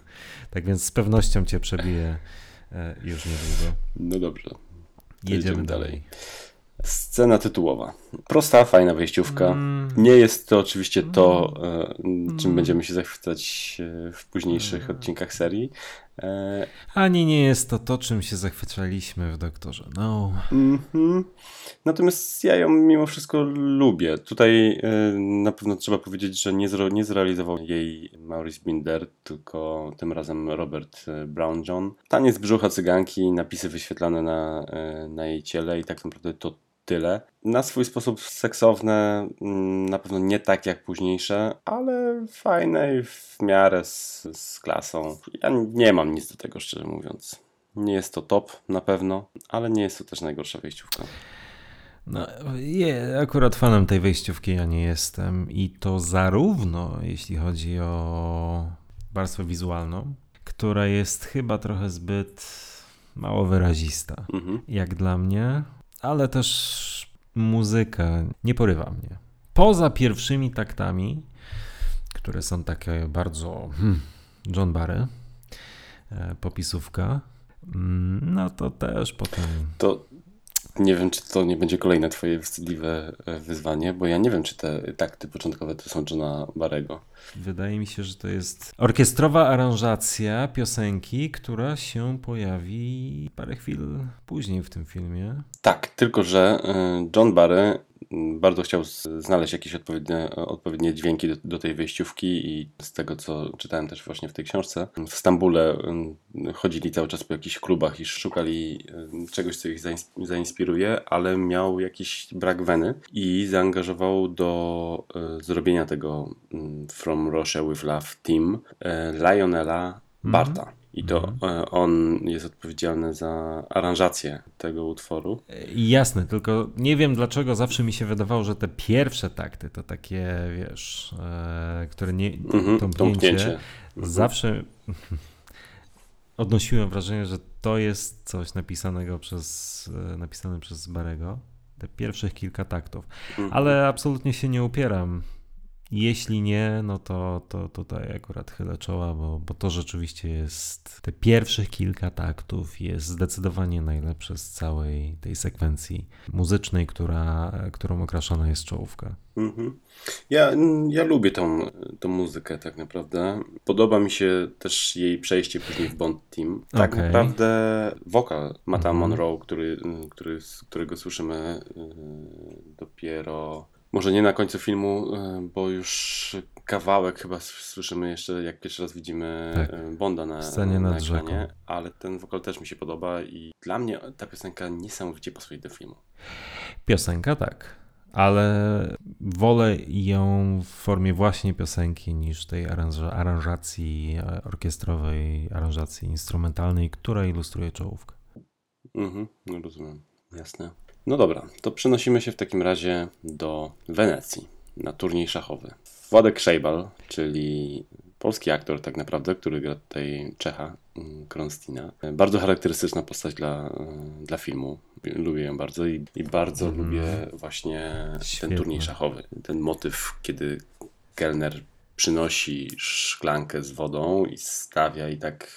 Tak więc z pewnością cię przebiję e, już niedługo. No dobrze. Jedziemy Jedziemy dalej. Scena tytułowa. Prosta, fajna wejściówka. Mm. Nie jest to oczywiście to, e, czym Mm. będziemy się zachwycać e, w późniejszych odcinkach serii. E, Ani nie jest to to, czym się zachwycaliśmy w Doktorze No. mhm. Natomiast ja ją mimo wszystko lubię. Tutaj e, na pewno trzeba powiedzieć, że nie, zro, nie zrealizował jej Maurice Binder, tylko tym razem Robert e, Brown John. Taniec brzucha cyganki, napisy wyświetlane na, na jej ciele i tak naprawdę to tyle. Na swój sposób seksowne, mm, na pewno nie tak jak późniejsze, ale fajne i w miarę z, z klasą. Ja nie mam nic do tego, szczerze mówiąc. Nie jest to top na pewno, ale nie jest to też najgorsza wejściówka. No, je, akurat fanem tej wejściówki ja nie jestem i to zarówno jeśli chodzi o warstwę wizualną, która jest chyba trochę zbyt mało wyrazista, Mhm. jak dla mnie, ale też muzyka nie porywa mnie. Poza pierwszymi taktami, które są takie bardzo hmm, John Barry, e, popisówka, mm, no to też potem To nie wiem, czy to nie będzie kolejne twoje wstydliwe e, wyzwanie, bo ja nie wiem, czy te takty początkowe to są Johna Barego. Wydaje mi się, że to jest orkiestrowa aranżacja piosenki, która się pojawi parę chwil później w tym filmie. Tak, tylko że e, John Barry bardzo chciał znaleźć jakieś odpowiednie, odpowiednie dźwięki do, do tej wejściówki i z tego, co czytałem też właśnie w tej książce, w Stambule em, chodzili cały czas po jakichś klubach i szukali em, czegoś, co ich zains- zainspiruje, ale miał jakiś brak weny i zaangażował do e, zrobienia tego mm, From Russia with Love Team e, Lionela Barta. I to e, on jest odpowiedzialny za aranżację tego utworu. I Jasne, tylko nie wiem dlaczego zawsze mi się wydawało, że te pierwsze takty to takie, wiesz, e, które nie. Mhm, tąpnięcie, tąpnięcie. Zawsze odnosiłem wrażenie, że to jest coś napisanego przez, e, napisane przez Barego. Te pierwszych kilka taktów. Mhm. Ale absolutnie się nie upieram. Jeśli nie, no to, to tutaj akurat chylę czoła, bo, bo to rzeczywiście jest, te pierwszych kilka taktów jest zdecydowanie najlepsze z całej tej sekwencji muzycznej, która, którą okraszona jest czołówka. Mhm. Ja, ja lubię tą, tą muzykę tak naprawdę. Podoba mi się też jej przejście później w Bond Team. Tak Okej. naprawdę wokal Mata Mhm. Monroe, który, który, którego słyszymy yy, dopiero może nie na końcu filmu, yy, bo już kawałek chyba słyszymy jeszcze, jak pierwszy raz widzimy Tak. yy, Bonda na, scenie na ekranie, ale ten wokal też mi się podoba i dla mnie ta piosenka niesamowicie pasuje do filmu. Piosenka tak, ale wolę ją w formie właśnie piosenki niż tej aranża- aranżacji e, orkiestrowej, aranżacji instrumentalnej, która ilustruje czołówkę. Mhm, no rozumiem. Jasne. No dobra, to przenosimy się w takim razie do Wenecji na turniej szachowy. Władek Szejbal, czyli polski aktor tak naprawdę, który gra tutaj Czecha, mm, Kronstina. Bardzo charakterystyczna postać dla, y, dla filmu. Lubię ją bardzo i, i bardzo Mhm. lubię właśnie Świetne. ten turniej szachowy. Ten motyw, kiedy kelner przynosi szklankę z wodą i stawia i tak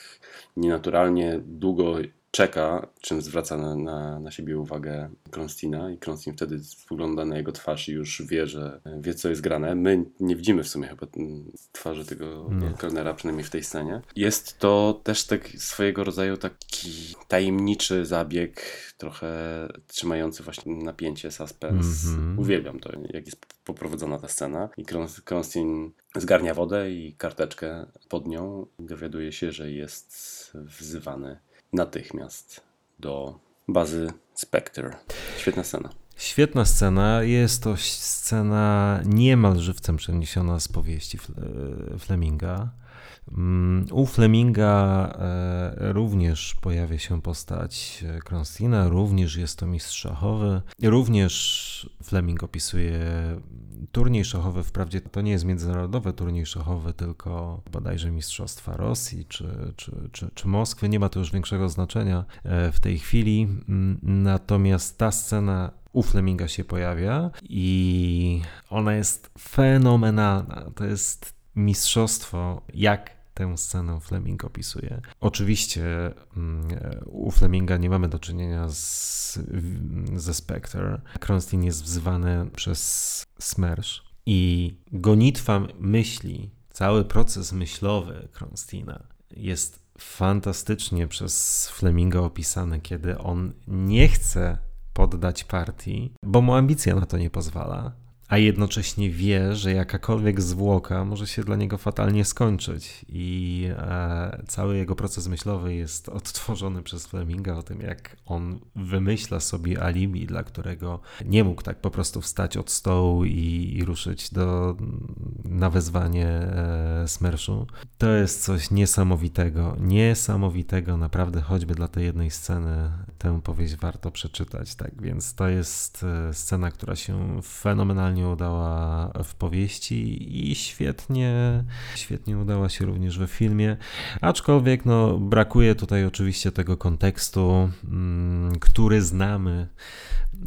nienaturalnie długo czeka, czym zwraca na, na, na siebie uwagę Kronstina i Kronstin wtedy spogląda na jego twarz i już wie, że wie co jest grane. My nie widzimy w sumie chyba mm, twarzy tego Nie. kelnera, przynajmniej w tej scenie. Jest to też tak swojego rodzaju taki tajemniczy zabieg, trochę trzymający właśnie napięcie, suspens. Mhm. Uwielbiam to, jak jest poprowadzona ta scena i Krons- Kronstin zgarnia wodę i karteczkę pod nią dowiaduje się, że jest wzywany natychmiast do bazy Spectre. Świetna scena. Świetna scena. Jest to scena niemal żywcem przeniesiona z powieści Fle- Fleminga. Mm, U Fleminga e, również pojawia się postać e, Kronstina, również jest to mistrz szachowy. Również Fleming opisuje turniej szachowy. Wprawdzie to nie jest międzynarodowy turniej szachowy, tylko bodajże Mistrzostwa Rosji czy, czy, czy, czy Moskwy. Nie ma to już większego znaczenia e, w tej chwili. Mm, Natomiast ta scena u Fleminga się pojawia i ona jest fenomenalna. To jest mistrzostwo, jak tę scenę Fleming opisuje. Oczywiście mm, u Fleminga nie mamy do czynienia z, ze Spectre. Kronstin jest wzywany przez Smersh i gonitwa myśli, cały proces myślowy Kronstina jest fantastycznie przez Fleminga opisany, kiedy on nie chce poddać partii, bo mu ambicja na to nie pozwala, a jednocześnie wie, że jakakolwiek zwłoka może się dla niego fatalnie skończyć. I e, cały jego proces myślowy jest odtworzony przez Fleminga o tym, jak on wymyśla sobie alibi, dla którego nie mógł tak po prostu wstać od stołu i, i ruszyć do, na wezwanie e, Smerszu. To jest coś niesamowitego, niesamowitego, naprawdę choćby dla tej jednej sceny tę powieść warto przeczytać, tak więc to jest e, scena, która się fenomenalnie udała w powieści i świetnie, świetnie udała się również we filmie, aczkolwiek no, brakuje tutaj oczywiście tego kontekstu, mm, który znamy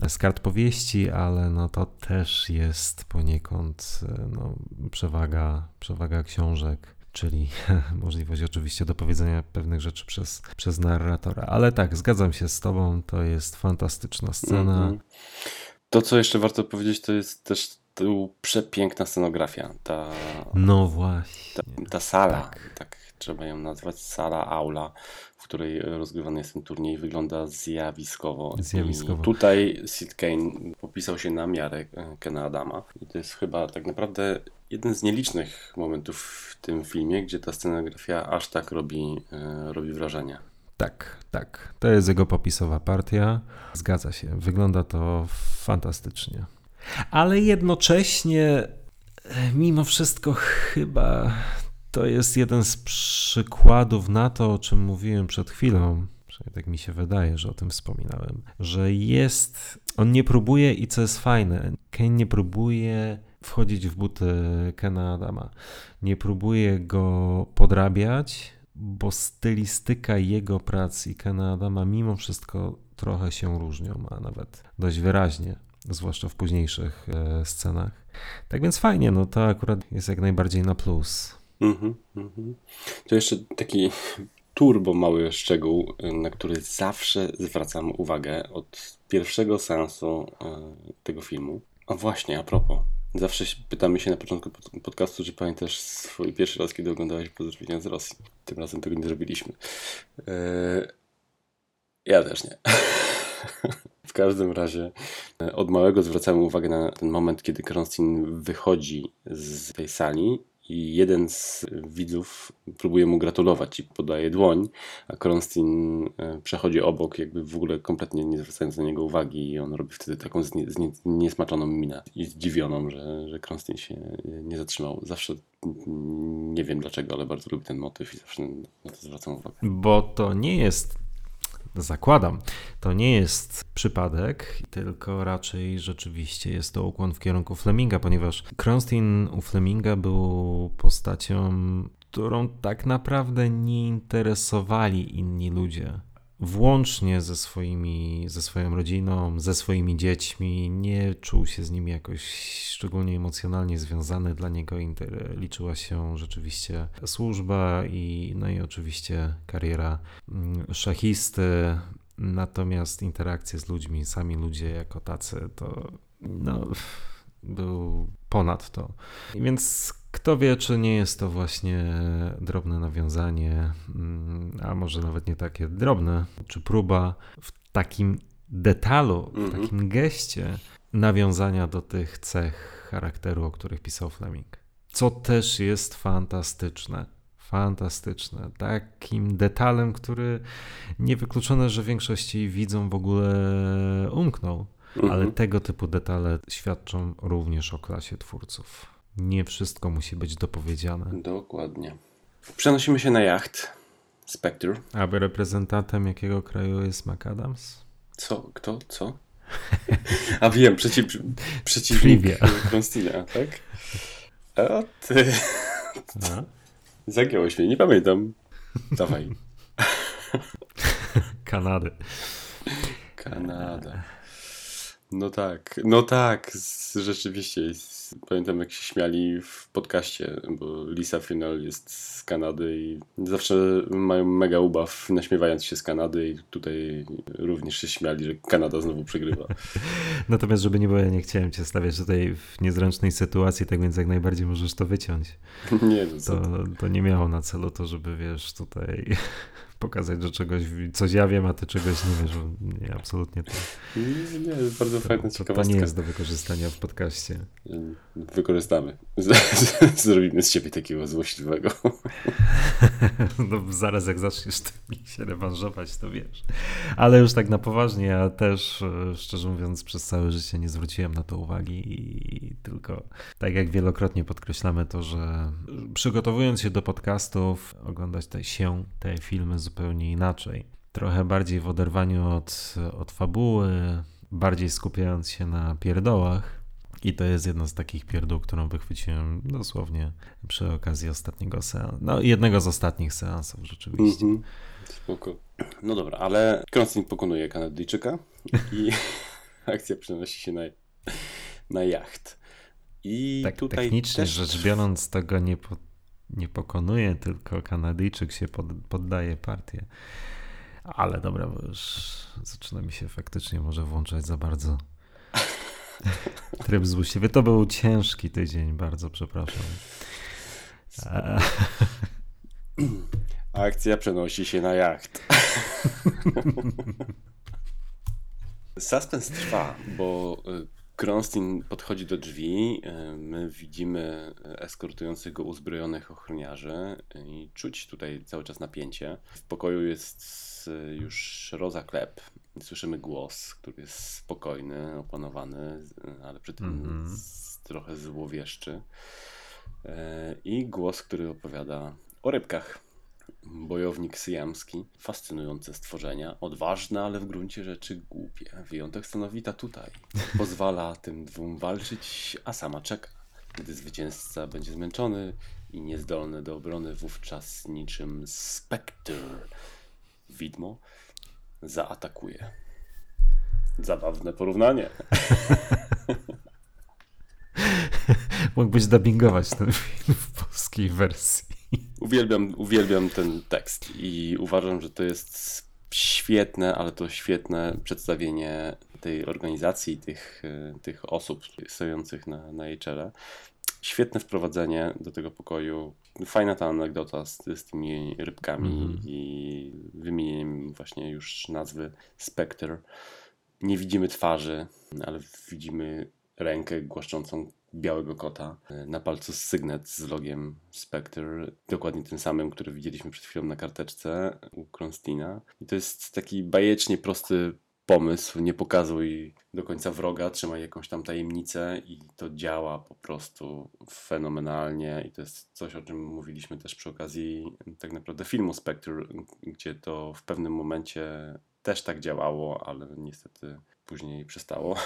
z kart powieści, ale no to też jest poniekąd e, no, przewaga, przewaga książek czyli możliwość oczywiście dopowiedzenia pewnych rzeczy przez, przez narratora. Ale tak, zgadzam się z Tobą, to jest fantastyczna scena. Mhm. To, co jeszcze warto powiedzieć, to jest też tu przepiękna scenografia. Ta, No właśnie. ta, ta sala, tak. tak. trzeba ją nazwać, sala, aula, w której rozgrywany jest ten turniej, wygląda zjawiskowo. Zjawiskowo. I tutaj Sid Kane popisał się na miarę e, Kena Adama. I to jest chyba tak naprawdę jeden z nielicznych momentów w tym filmie, gdzie ta scenografia aż tak robi, e, robi wrażenie. Tak, tak. To jest jego popisowa partia. Zgadza się. Wygląda to fantastycznie. Ale jednocześnie, e, mimo wszystko, chyba to jest jeden z przykładów na to, o czym mówiłem przed chwilą. Tak mi się wydaje, że o tym wspominałem, że jest. On nie próbuje i co jest fajne, Kane nie próbuje wchodzić w buty Kena Adama. Nie próbuje go podrabiać, bo stylistyka jego prac i Kena Adama mimo wszystko trochę się różnią, a nawet dość wyraźnie. zwłaszcza w późniejszych e, scenach. Tak więc fajnie, no to akurat jest jak najbardziej na plus. Mhm, mhm. To jeszcze taki turbo mały szczegół, na który zawsze zwracam uwagę od pierwszego seansu e, tego filmu. A właśnie, a propos, zawsze pytamy się na początku podcastu, czy pamiętasz swój pierwszy raz, kiedy oglądałeś Pozdrowienia z Rosji. Tym razem tego nie zrobiliśmy. E, ja też nie. W każdym razie e, od małego zwracamy uwagę na ten moment, kiedy Kronstin wychodzi z tej sali i jeden z widzów próbuje mu gratulować i podaje dłoń, a Kronstin e, przechodzi obok, jakby w ogóle kompletnie nie zwracając na niego uwagi i on robi wtedy taką znie, znie, niesmaczoną minę i zdziwioną, że, że Kronstin się nie zatrzymał. Zawsze nie wiem dlaczego, ale bardzo lubię ten motyw i zawsze na to zwracam uwagę. Bo to nie jest zakładam, to nie jest przypadek, tylko raczej rzeczywiście jest to ukłon w kierunku Fleminga, ponieważ Kronstein u Fleminga był postacią, którą tak naprawdę nie interesowali inni ludzie włącznie ze, swoimi, ze swoją rodziną, ze swoimi dziećmi, nie czuł się z nimi jakoś szczególnie emocjonalnie związany. Dla niego liczyła się rzeczywiście służba i, no i oczywiście kariera mm, szachisty. Natomiast interakcje z ludźmi, sami ludzie jako tacy, to no, był ponad to. Więc kto wie, czy nie jest to właśnie drobne nawiązanie, mm, a może nawet nie takie drobne, czy próba w takim detalu, w mhm. takim geście nawiązania do tych cech charakteru, o których pisał Fleming. Co też jest fantastyczne. Fantastyczne. Takim detalem, który niewykluczone, że większości widzą w ogóle umknął. Mhm. Ale tego typu detale świadczą również o klasie twórców. Nie wszystko musi być dopowiedziane. Dokładnie. Przenosimy się na jacht Spectre. Aby reprezentantem jakiego kraju jest McAdams? Co? Kto? Co? A wiem, przeciw, przeciwnik Konstina, tak? A ty... A? Zagiąłeś mnie, nie pamiętam. Dawaj. Kanady. Kanada. No tak, no tak, rzeczywiście. Pamiętam jak się śmiali w podcaście, bo Lisa Final jest z Kanady i zawsze mają mega ubaw naśmiewając się z Kanady i tutaj również się śmiali, że Kanada znowu przegrywa. Natomiast żeby nie było, ja nie chciałem cię stawiać tutaj w niezręcznej sytuacji, tak więc jak najbardziej możesz to wyciąć. Nie, no to, to nie miało na celu to, żeby wiesz, tutaj pokazać, że czegoś, coś ja wiem, a ty czegoś nie wiesz. Nie, absolutnie to. Nie, nie bardzo fajna to, to, to nie jest do wykorzystania w podcaście. Wykorzystamy. Zrobimy z ciebie takiego złośliwego. No, zaraz jak zaczniesz mi się rewanżować, to wiesz. Ale już tak na poważnie, ja też e, szczerze mówiąc przez całe życie nie zwróciłem na to uwagi i tylko tak jak wielokrotnie podkreślamy to, że przygotowując się do podcastów, oglądać te się, te filmy zupełnie inaczej. Trochę bardziej w oderwaniu od, od fabuły, bardziej skupiając się na pierdołach. I to jest jedna z takich pierdół, którą wychwyciłem dosłownie przy okazji ostatniego seansu. No, jednego z ostatnich seansów rzeczywiście. Mm -hmm. Spoko. No dobra, ale Kronstin pokonuje Kanadyjczyka i akcja przenosi się na, na jacht. I tak tutaj technicznie też... rzecz biorąc, tego nie, po, nie pokonuje, tylko Kanadyjczyk się pod, poddaje partię. Ale dobra, bo już zaczyna mi się faktycznie może włączać za bardzo tryb złośliwy. To był ciężki tydzień, bardzo przepraszam. Akcja przenosi się na jacht. Suspens trwa, bo y, Kronstin podchodzi do drzwi, y, my widzimy eskortujących go uzbrojonych ochroniarzy i czuć tutaj cały czas napięcie. W pokoju jest y, już Roza Klep. Słyszymy głos, który jest spokojny, opanowany, ale przy tym mm -hmm. trochę złowieszczy. Y, I głos, który opowiada o rybkach bojownik syjamski, fascynujące stworzenia, odważne, ale w gruncie rzeczy głupie. Wyjątek stanowi ta tutaj. Pozwala tym dwóm walczyć, a sama czeka. Gdy zwycięzca będzie zmęczony i niezdolny do obrony, wówczas niczym spektr widmo zaatakuje. Zabawne porównanie. Mógłbyś dubbingować ten film w polskiej wersji. Uwielbiam, uwielbiam ten tekst i uważam, że to jest świetne, ale to świetne przedstawienie tej organizacji, tych, e, tych osób stojących na, na jej czele. Świetne wprowadzenie do tego pokoju. Fajna ta anegdota z, z tymi rybkami Mhm. i wymienieniem właśnie już nazwy Spectre. Nie widzimy twarzy, ale widzimy rękę głaszczącą białego kota. Na palcu sygnet z logiem Spectre, dokładnie tym samym, który widzieliśmy przed chwilą na karteczce u Kronstina. I to jest taki bajecznie prosty pomysł, nie pokazuj do końca wroga, trzymaj jakąś tam tajemnicę i to działa po prostu fenomenalnie i to jest coś, o czym mówiliśmy też przy okazji tak naprawdę filmu Spectre, gdzie to w pewnym momencie też tak działało, ale niestety później przestało,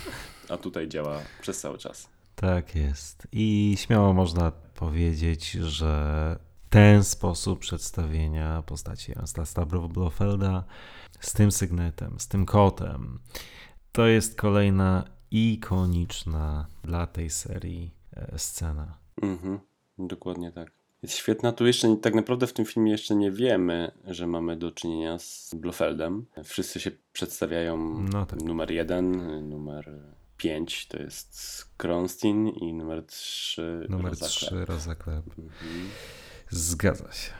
a tutaj działa przez cały czas. Tak jest. I śmiało można powiedzieć, że ten sposób przedstawienia postaci Anastasa Blofelda z tym sygnetem, z tym kotem, to jest kolejna ikoniczna dla tej serii e, scena. Mhm, dokładnie tak. Jest świetna. Tu jeszcze tak naprawdę w tym filmie jeszcze nie wiemy, że mamy do czynienia z Blofeldem. Wszyscy się przedstawiają No tak. numer jeden, numer pięć to jest Kronstin i numer trzy Numer Rosa 3 Rosa Klep. Mhm. Zgadza się.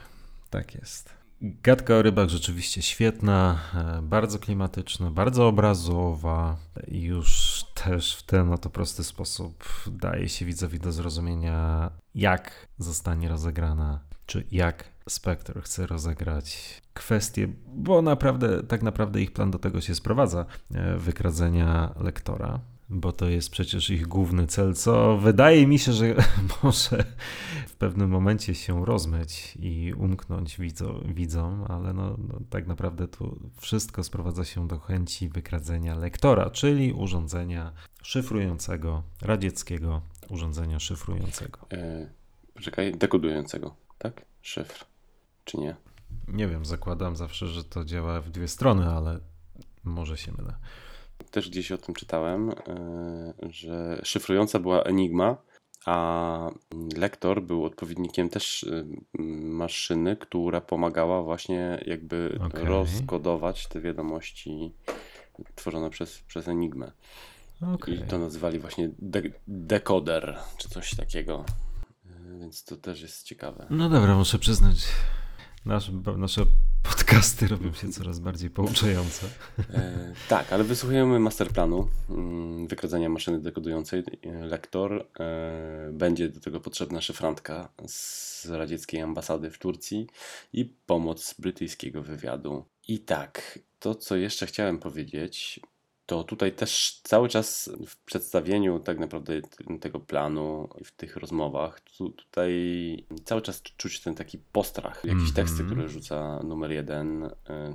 Tak jest. Gadka o rybach rzeczywiście świetna, e, bardzo klimatyczna, bardzo obrazowa już też w ten oto prosty sposób daje się widzowi do zrozumienia, jak zostanie rozegrana, czy jak Spectre chce rozegrać kwestię, bo naprawdę, tak naprawdę ich plan do tego się sprowadza, e, wykradzenia lektora, bo to jest przecież ich główny cel, co wydaje mi się, że może w pewnym momencie się rozmyć i umknąć widzo, widzom, ale no, no, tak naprawdę tu wszystko sprowadza się do chęci wykradzenia lektora, czyli urządzenia szyfrującego, radzieckiego urządzenia szyfrującego. E, Poczekaj, dekodującego, tak? Szyfr, czy nie? Nie wiem, zakładam zawsze, że to działa w dwie strony, ale może się mylę. Też gdzieś o tym czytałem, e, że szyfrująca była Enigma, a lektor był odpowiednikiem też e, maszyny, która pomagała właśnie jakby Okej. rozkodować te wiadomości tworzone przez, przez Enigmę. Okej. I to nazywali właśnie de dekoder, czy coś takiego. E, Więc to też jest ciekawe. No dobra, muszę przyznać, nasze, nasze podcasty robią się coraz bardziej pouczające. E, tak, ale wysłuchujemy masterplanu mm, wykradzania maszyny dekodującej. Lektor e, będzie do tego potrzebna szyfrantka z radzieckiej ambasady w Turcji i pomoc brytyjskiego wywiadu. I tak, to co jeszcze chciałem powiedzieć, to tutaj też cały czas w przedstawieniu tak naprawdę tego planu i w tych rozmowach, tu, tutaj cały czas czuć ten taki postrach. Jakieś Mhm. teksty, które rzuca numer jeden, y,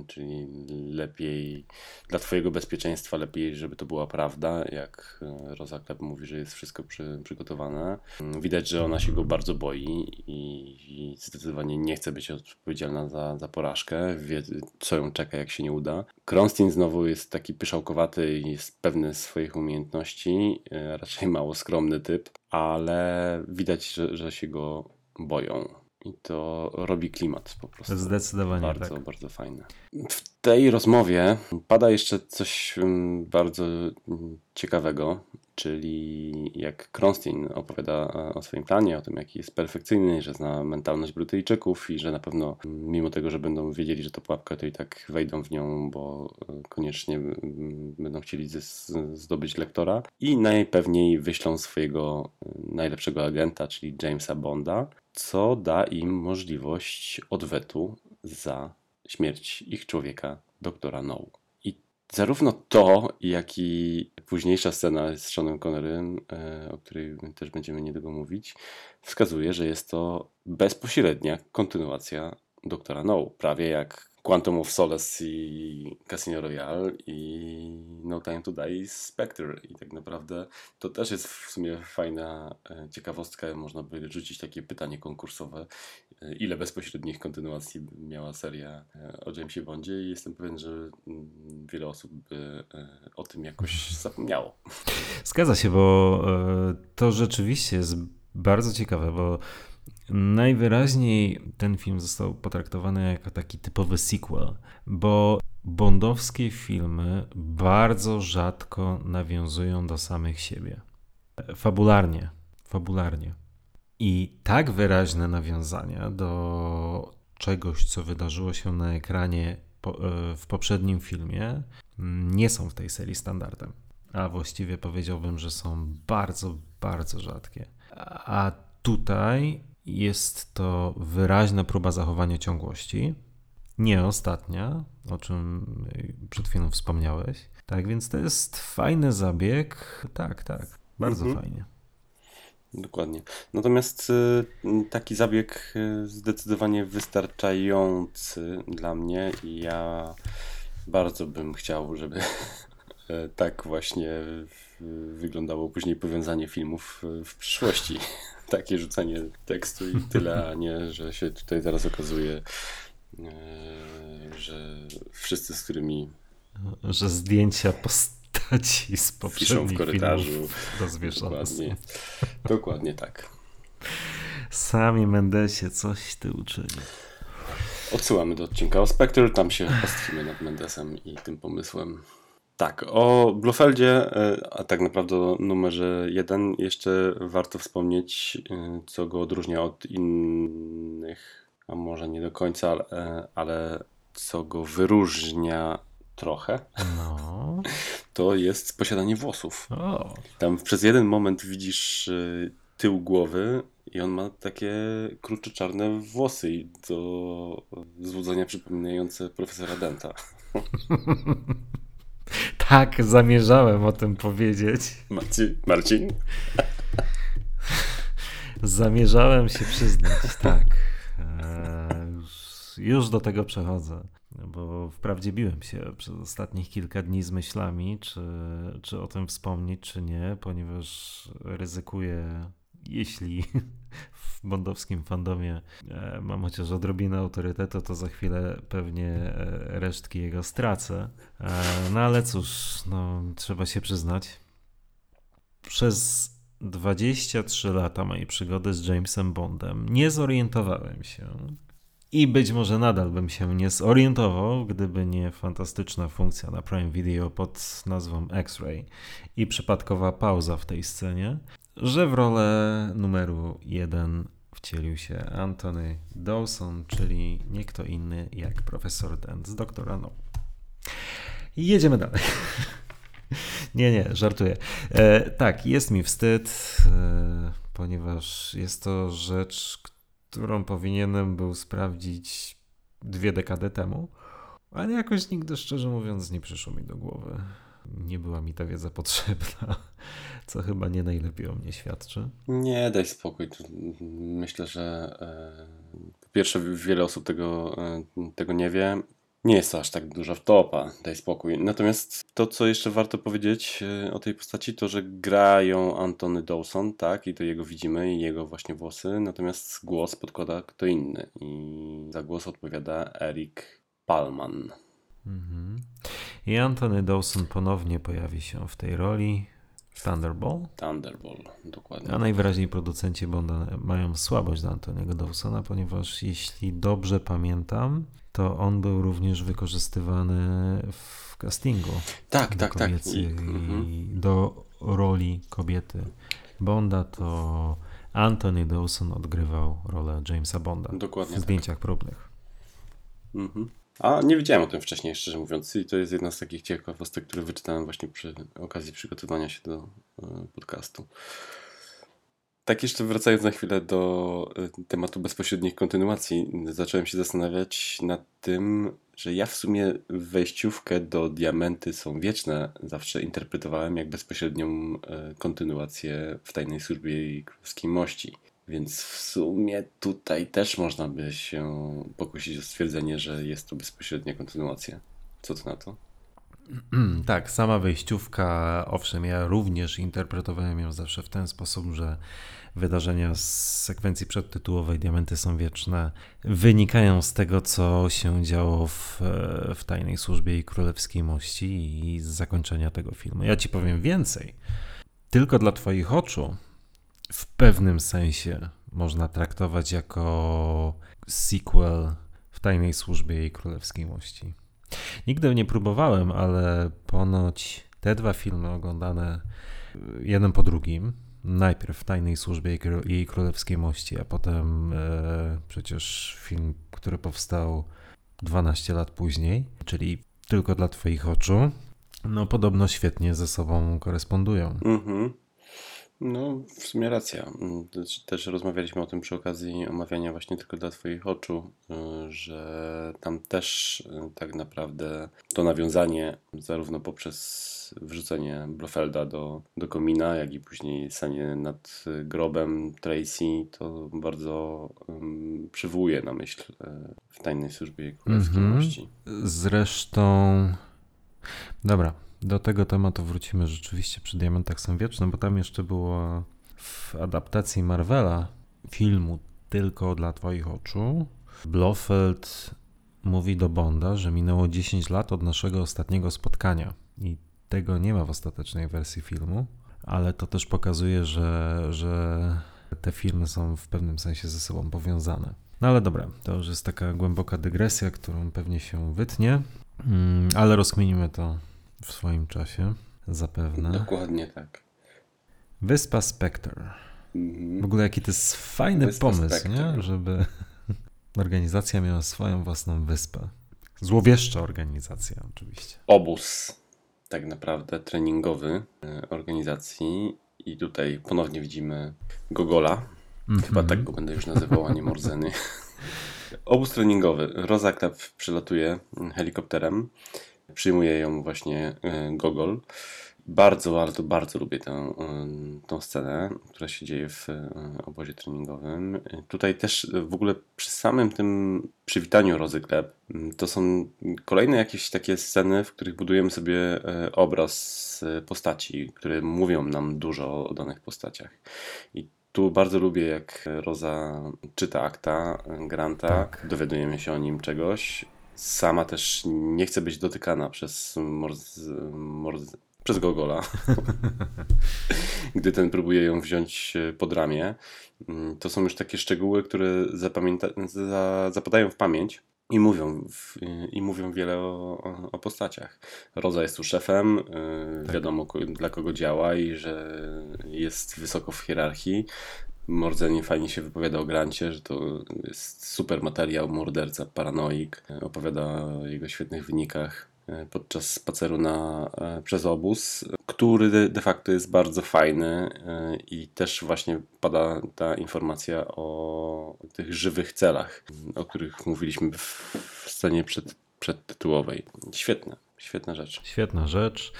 czyli lepiej dla twojego bezpieczeństwa, lepiej, żeby to była prawda, jak y, Rosa Klep mówi, że jest wszystko przy, przygotowane. Y, Widać, że ona się go bardzo boi i, i zdecydowanie nie chce być odpowiedzialna za, za porażkę, wie co ją czeka, jak się nie uda. Kronstin znowu jest taki pyszałkowaty i jest pewny swoich umiejętności, e, raczej mało skromny typ, ale widać, że, że się go boją. I to robi klimat po prostu. Zdecydowanie Bardzo, tak. bardzo fajne. W tej rozmowie pada jeszcze coś mm, bardzo mm, ciekawego, czyli jak Kronstin opowiada o swoim planie, o tym jaki jest perfekcyjny, że zna mentalność Brytyjczyków i że na pewno mimo tego, że będą wiedzieli, że to pułapka, to i tak wejdą w nią, bo e, koniecznie będą chcieli zdobyć lektora i najpewniej wyślą swojego e, najlepszego agenta, czyli Jamesa Bonda, co da im możliwość odwetu za śmierć ich człowieka, doktora No. Zarówno to, jak i późniejsza scena z Seanem Connerym, e, o której też będziemy niedługo mówić, wskazuje, że jest to bezpośrednia kontynuacja doktora No. Prawie jak Quantum of Solace i Casino Royale i No Time to Die i Spectre. I tak naprawdę to też jest w sumie fajna e, ciekawostka, można by rzucić takie pytanie konkursowe, e, ile bezpośrednich kontynuacji miała seria e, o Jamesie Bondzie. I jestem pewien, że mm, wiele osób by o tym jakoś zapomniało. Zgadza się, bo to rzeczywiście jest bardzo ciekawe, bo najwyraźniej ten film został potraktowany jako taki typowy sequel, bo bondowskie filmy bardzo rzadko nawiązują do samych siebie. Fabularnie, fabularnie. I tak wyraźne nawiązania do czegoś, co wydarzyło się na ekranie e, w poprzednim filmie, nie są w tej serii standardem. A właściwie powiedziałbym, że są bardzo, bardzo rzadkie. A tutaj jest to wyraźna próba zachowania ciągłości. Nie ostatnia, o czym przed chwilą wspomniałeś. Tak więc to jest fajny zabieg. Tak, tak. Bardzo Mhm. fajnie. Dokładnie. Natomiast y, taki zabieg y, zdecydowanie wystarczający dla mnie i ja bardzo bym chciał, żeby e, tak właśnie wyglądało później powiązanie filmów y, w przyszłości. Takie rzucanie tekstu i tyle, a nie, że się tutaj zaraz okazuje, e, że wszyscy, z którymi Że zdjęcia postaci z piszą w poprzednich korytarzu. rozwieszone. Dokładnie, dokładnie tak. Sami Mendesie, coś ty uczyli. Odsyłamy do odcinka o Spectre, tam się pastwimy nad Mendesem i tym pomysłem. Tak, o Blofeldzie, e, a tak naprawdę o numerze 1 jeszcze warto wspomnieć, e, co go odróżnia od innych, a może nie do końca, ale, e, ale co go wyróżnia trochę, No. to jest posiadanie włosów. O, Tam przez jeden moment widzisz y, tył głowy i on ma takie krucze czarne włosy i do złudzenia przypominające profesora Denta. tak, zamierzałem o tym powiedzieć. Marcin? Marcin? Zamierzałem się przyznać, tak. Już- już do tego przechodzę, bo wprawdzie biłem się przez ostatnich kilka dni z myślami, czy, czy o tym wspomnieć, czy nie, ponieważ ryzykuję, jeśli w bondowskim fandomie e, mam chociaż odrobinę autorytetu, to za chwilę pewnie e, resztki jego stracę. E, no ale cóż, no, trzeba się przyznać. Przez 23 lata mojej przygody z Jamesem Bondem nie zorientowałem się i być może nadal bym się nie zorientował, gdyby nie fantastyczna funkcja na Prime Video pod nazwą X-Ray i przypadkowa pauza w tej scenie, że w rolę numeru 1 wcielił się Anthony Dawson, czyli nie kto inny jak profesor Dent z Doktora No. Jedziemy dalej. Nie, nie, żartuję. E, tak, jest mi wstyd, e, ponieważ jest to rzecz, którą powinienem był sprawdzić dwie dekady temu, ale jakoś nigdy, szczerze mówiąc, nie przyszło mi do głowy. Nie była mi ta wiedza potrzebna, co chyba nie najlepiej o mnie świadczy. Nie, daj spokój. Myślę, że e, po pierwsze wiele osób tego, e, tego nie wie. Nie jest to aż tak duża wtopa, daj spokój. Natomiast to, co jeszcze warto powiedzieć e, o tej postaci, to, że grają Antony Dawson, tak, i to jego widzimy, i jego właśnie włosy, natomiast głos podkłada kto inny. I za głos odpowiada Eric Palman. Mhm. I Anthony Dawson ponownie pojawi się w tej roli w Thunderbolt. Thunderball, dokładnie. A najwyraźniej producenci Bonda mają słabość do Antoniego Dawsona, ponieważ jeśli dobrze pamiętam, to on był również wykorzystywany w castingu Tak, tak, tak. I, mhm. do roli kobiety Bonda, to Anthony Dawson odgrywał rolę Jamesa Bonda Dokładnie w tak. zdjęciach próbnych. Mhm. A nie wiedziałem o tym wcześniej, szczerze mówiąc. I to jest jedna z takich ciekawostek, które wyczytałem właśnie przy okazji przygotowania się do e, podcastu. Tak jeszcze wracając na chwilę do e, tematu bezpośrednich kontynuacji, zacząłem się zastanawiać nad tym, że ja w sumie wejściówkę do Diamenty są wieczne zawsze interpretowałem jak bezpośrednią e, kontynuację w Tajnej Służbie i Królewskiej Mości. Więc w sumie tutaj też można by się pokusić o stwierdzenie, że jest to bezpośrednia kontynuacja. Co ty na to? tak, sama wejściówka, owszem, ja również interpretowałem ją zawsze w ten sposób, że wydarzenia z sekwencji przedtytułowej Diamenty są wieczne wynikają z tego, co się działo w, w Tajnej Służbie i Królewskiej Mości i z zakończenia tego filmu. Ja ci powiem więcej. Tylko dla twoich oczu w pewnym sensie można traktować jako sequel w Tajnej Służbie i Królewskiej Mości. Nigdy nie próbowałem, ale ponoć te dwa filmy oglądane jeden po drugim, najpierw w Tajnej Służbie jej Królewskiej Mości, a potem e, przecież film, który powstał 12 lat później, czyli tylko dla Twoich oczu, no podobno świetnie ze sobą korespondują. Mhm. No, w sumie racja. Też rozmawialiśmy o tym przy okazji omawiania właśnie tylko dla Twoich oczu, y, że tam też y, tak naprawdę to nawiązanie, zarówno poprzez wrzucenie Blofelda do, do komina, jak i później sanie nad grobem Tracy, to bardzo um, przywołuje na myśl e, w tajnej służbie królewskiej mm -hmm. Zresztą. Dobra, do tego tematu wrócimy rzeczywiście przy Diamentach są wieczne, bo tam jeszcze było w adaptacji Marvela filmu Tylko dla Twoich oczu. Blofeld mówi do Bonda, że minęło 10 lat od naszego ostatniego spotkania i tego nie ma w ostatecznej wersji filmu, ale to też pokazuje, że, że te filmy są w pewnym sensie ze sobą powiązane. No ale dobra, to już jest taka głęboka dygresja, którą pewnie się wytnie, mm, ale rozkminimy to w swoim czasie, zapewne. Dokładnie tak. Wyspa Spectre. Mhm. W ogóle jaki to jest fajny Wyspa pomysł, nie? żeby organizacja miała swoją własną wyspę. Złowieszcza organizacja oczywiście. Obóz tak naprawdę treningowy e, organizacji i tutaj ponownie widzimy Gogola. Mm -hmm. Chyba tak go będę już nazywał, a nie Morzeny. Obóz treningowy. Rosa Klep przylatuje helikopterem Przyjmuje ją właśnie e, Gogol. Bardzo, bardzo, bardzo lubię tę, e, tą scenę, która się dzieje w e, obozie treningowym. Tutaj też w ogóle przy samym tym przywitaniu Rozy Klep to są kolejne jakieś takie sceny, w których budujemy sobie obraz postaci, które mówią nam dużo o danych postaciach. I tu bardzo lubię, jak Roza czyta akta Granta, tak. dowiadujemy się o nim czegoś, sama też nie chce być dotykana przez Morz, Morz, przez Gogola, gdy ten próbuje ją wziąć e, pod ramię. Mm, to są już takie szczegóły, które zapamięta, za, zapadają w pamięć i mówią, w, i mówią wiele o, o, o, postaciach. Roza jest tu szefem, e, tak. wiadomo dla kogo działa i że jest wysoko w hierarchii. Mordzenie fajnie się wypowiada o Grancie, że to jest super materiał, morderca, paranoik. Opowiada o jego świetnych wynikach e, podczas spaceru na, e, przez obóz, który de facto jest bardzo fajny e, i też właśnie pada ta informacja o tych żywych celach, o których mówiliśmy w scenie przed, przedtytułowej. Świetne, świetna rzecz. Świetna rzecz.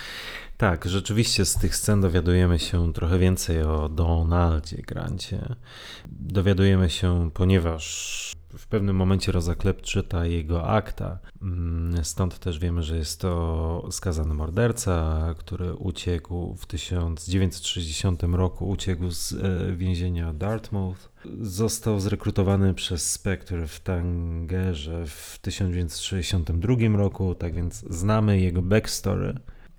Tak, rzeczywiście z tych scen dowiadujemy się trochę więcej o Donaldzie Grancie. Dowiadujemy się, ponieważ w pewnym momencie Rozaklep czyta jego akta. Mm, stąd też wiemy, że jest to skazany morderca, który uciekł w 1960 roku, uciekł z e, więzienia Dartmouth. Został zrekrutowany przez Spectre w Tangerze w 1962 roku, tak więc znamy jego backstory.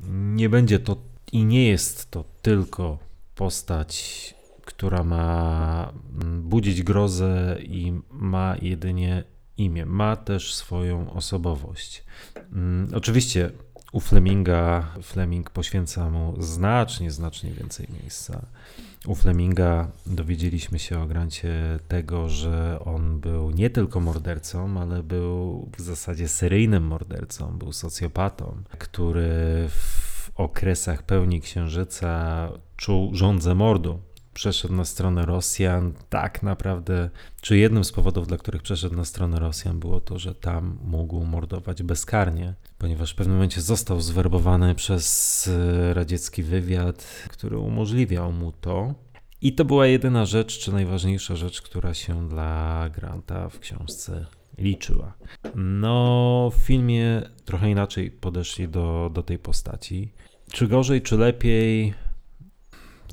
Nie będzie to i nie jest to tylko postać, która ma budzić grozę i ma jedynie imię. Ma też swoją osobowość. Mm, oczywiście u Fleminga Fleming poświęca mu znacznie, znacznie więcej miejsca. U Fleminga dowiedzieliśmy się o Grancie tego, że on był nie tylko mordercą, ale był w zasadzie seryjnym mordercą, był socjopatą, który w okresach pełni księżyca czuł żądzę mordu przeszedł na stronę Rosjan, tak naprawdę, czy jednym z powodów, dla których przeszedł na stronę Rosjan, było to, że tam mógł mordować bezkarnie, ponieważ w pewnym momencie został zwerbowany przez e, radziecki wywiad, który umożliwiał mu to. I to była jedyna rzecz, czy najważniejsza rzecz, która się dla Granta w książce liczyła. No, w filmie trochę inaczej podeszli do, do tej postaci. Czy gorzej, czy lepiej?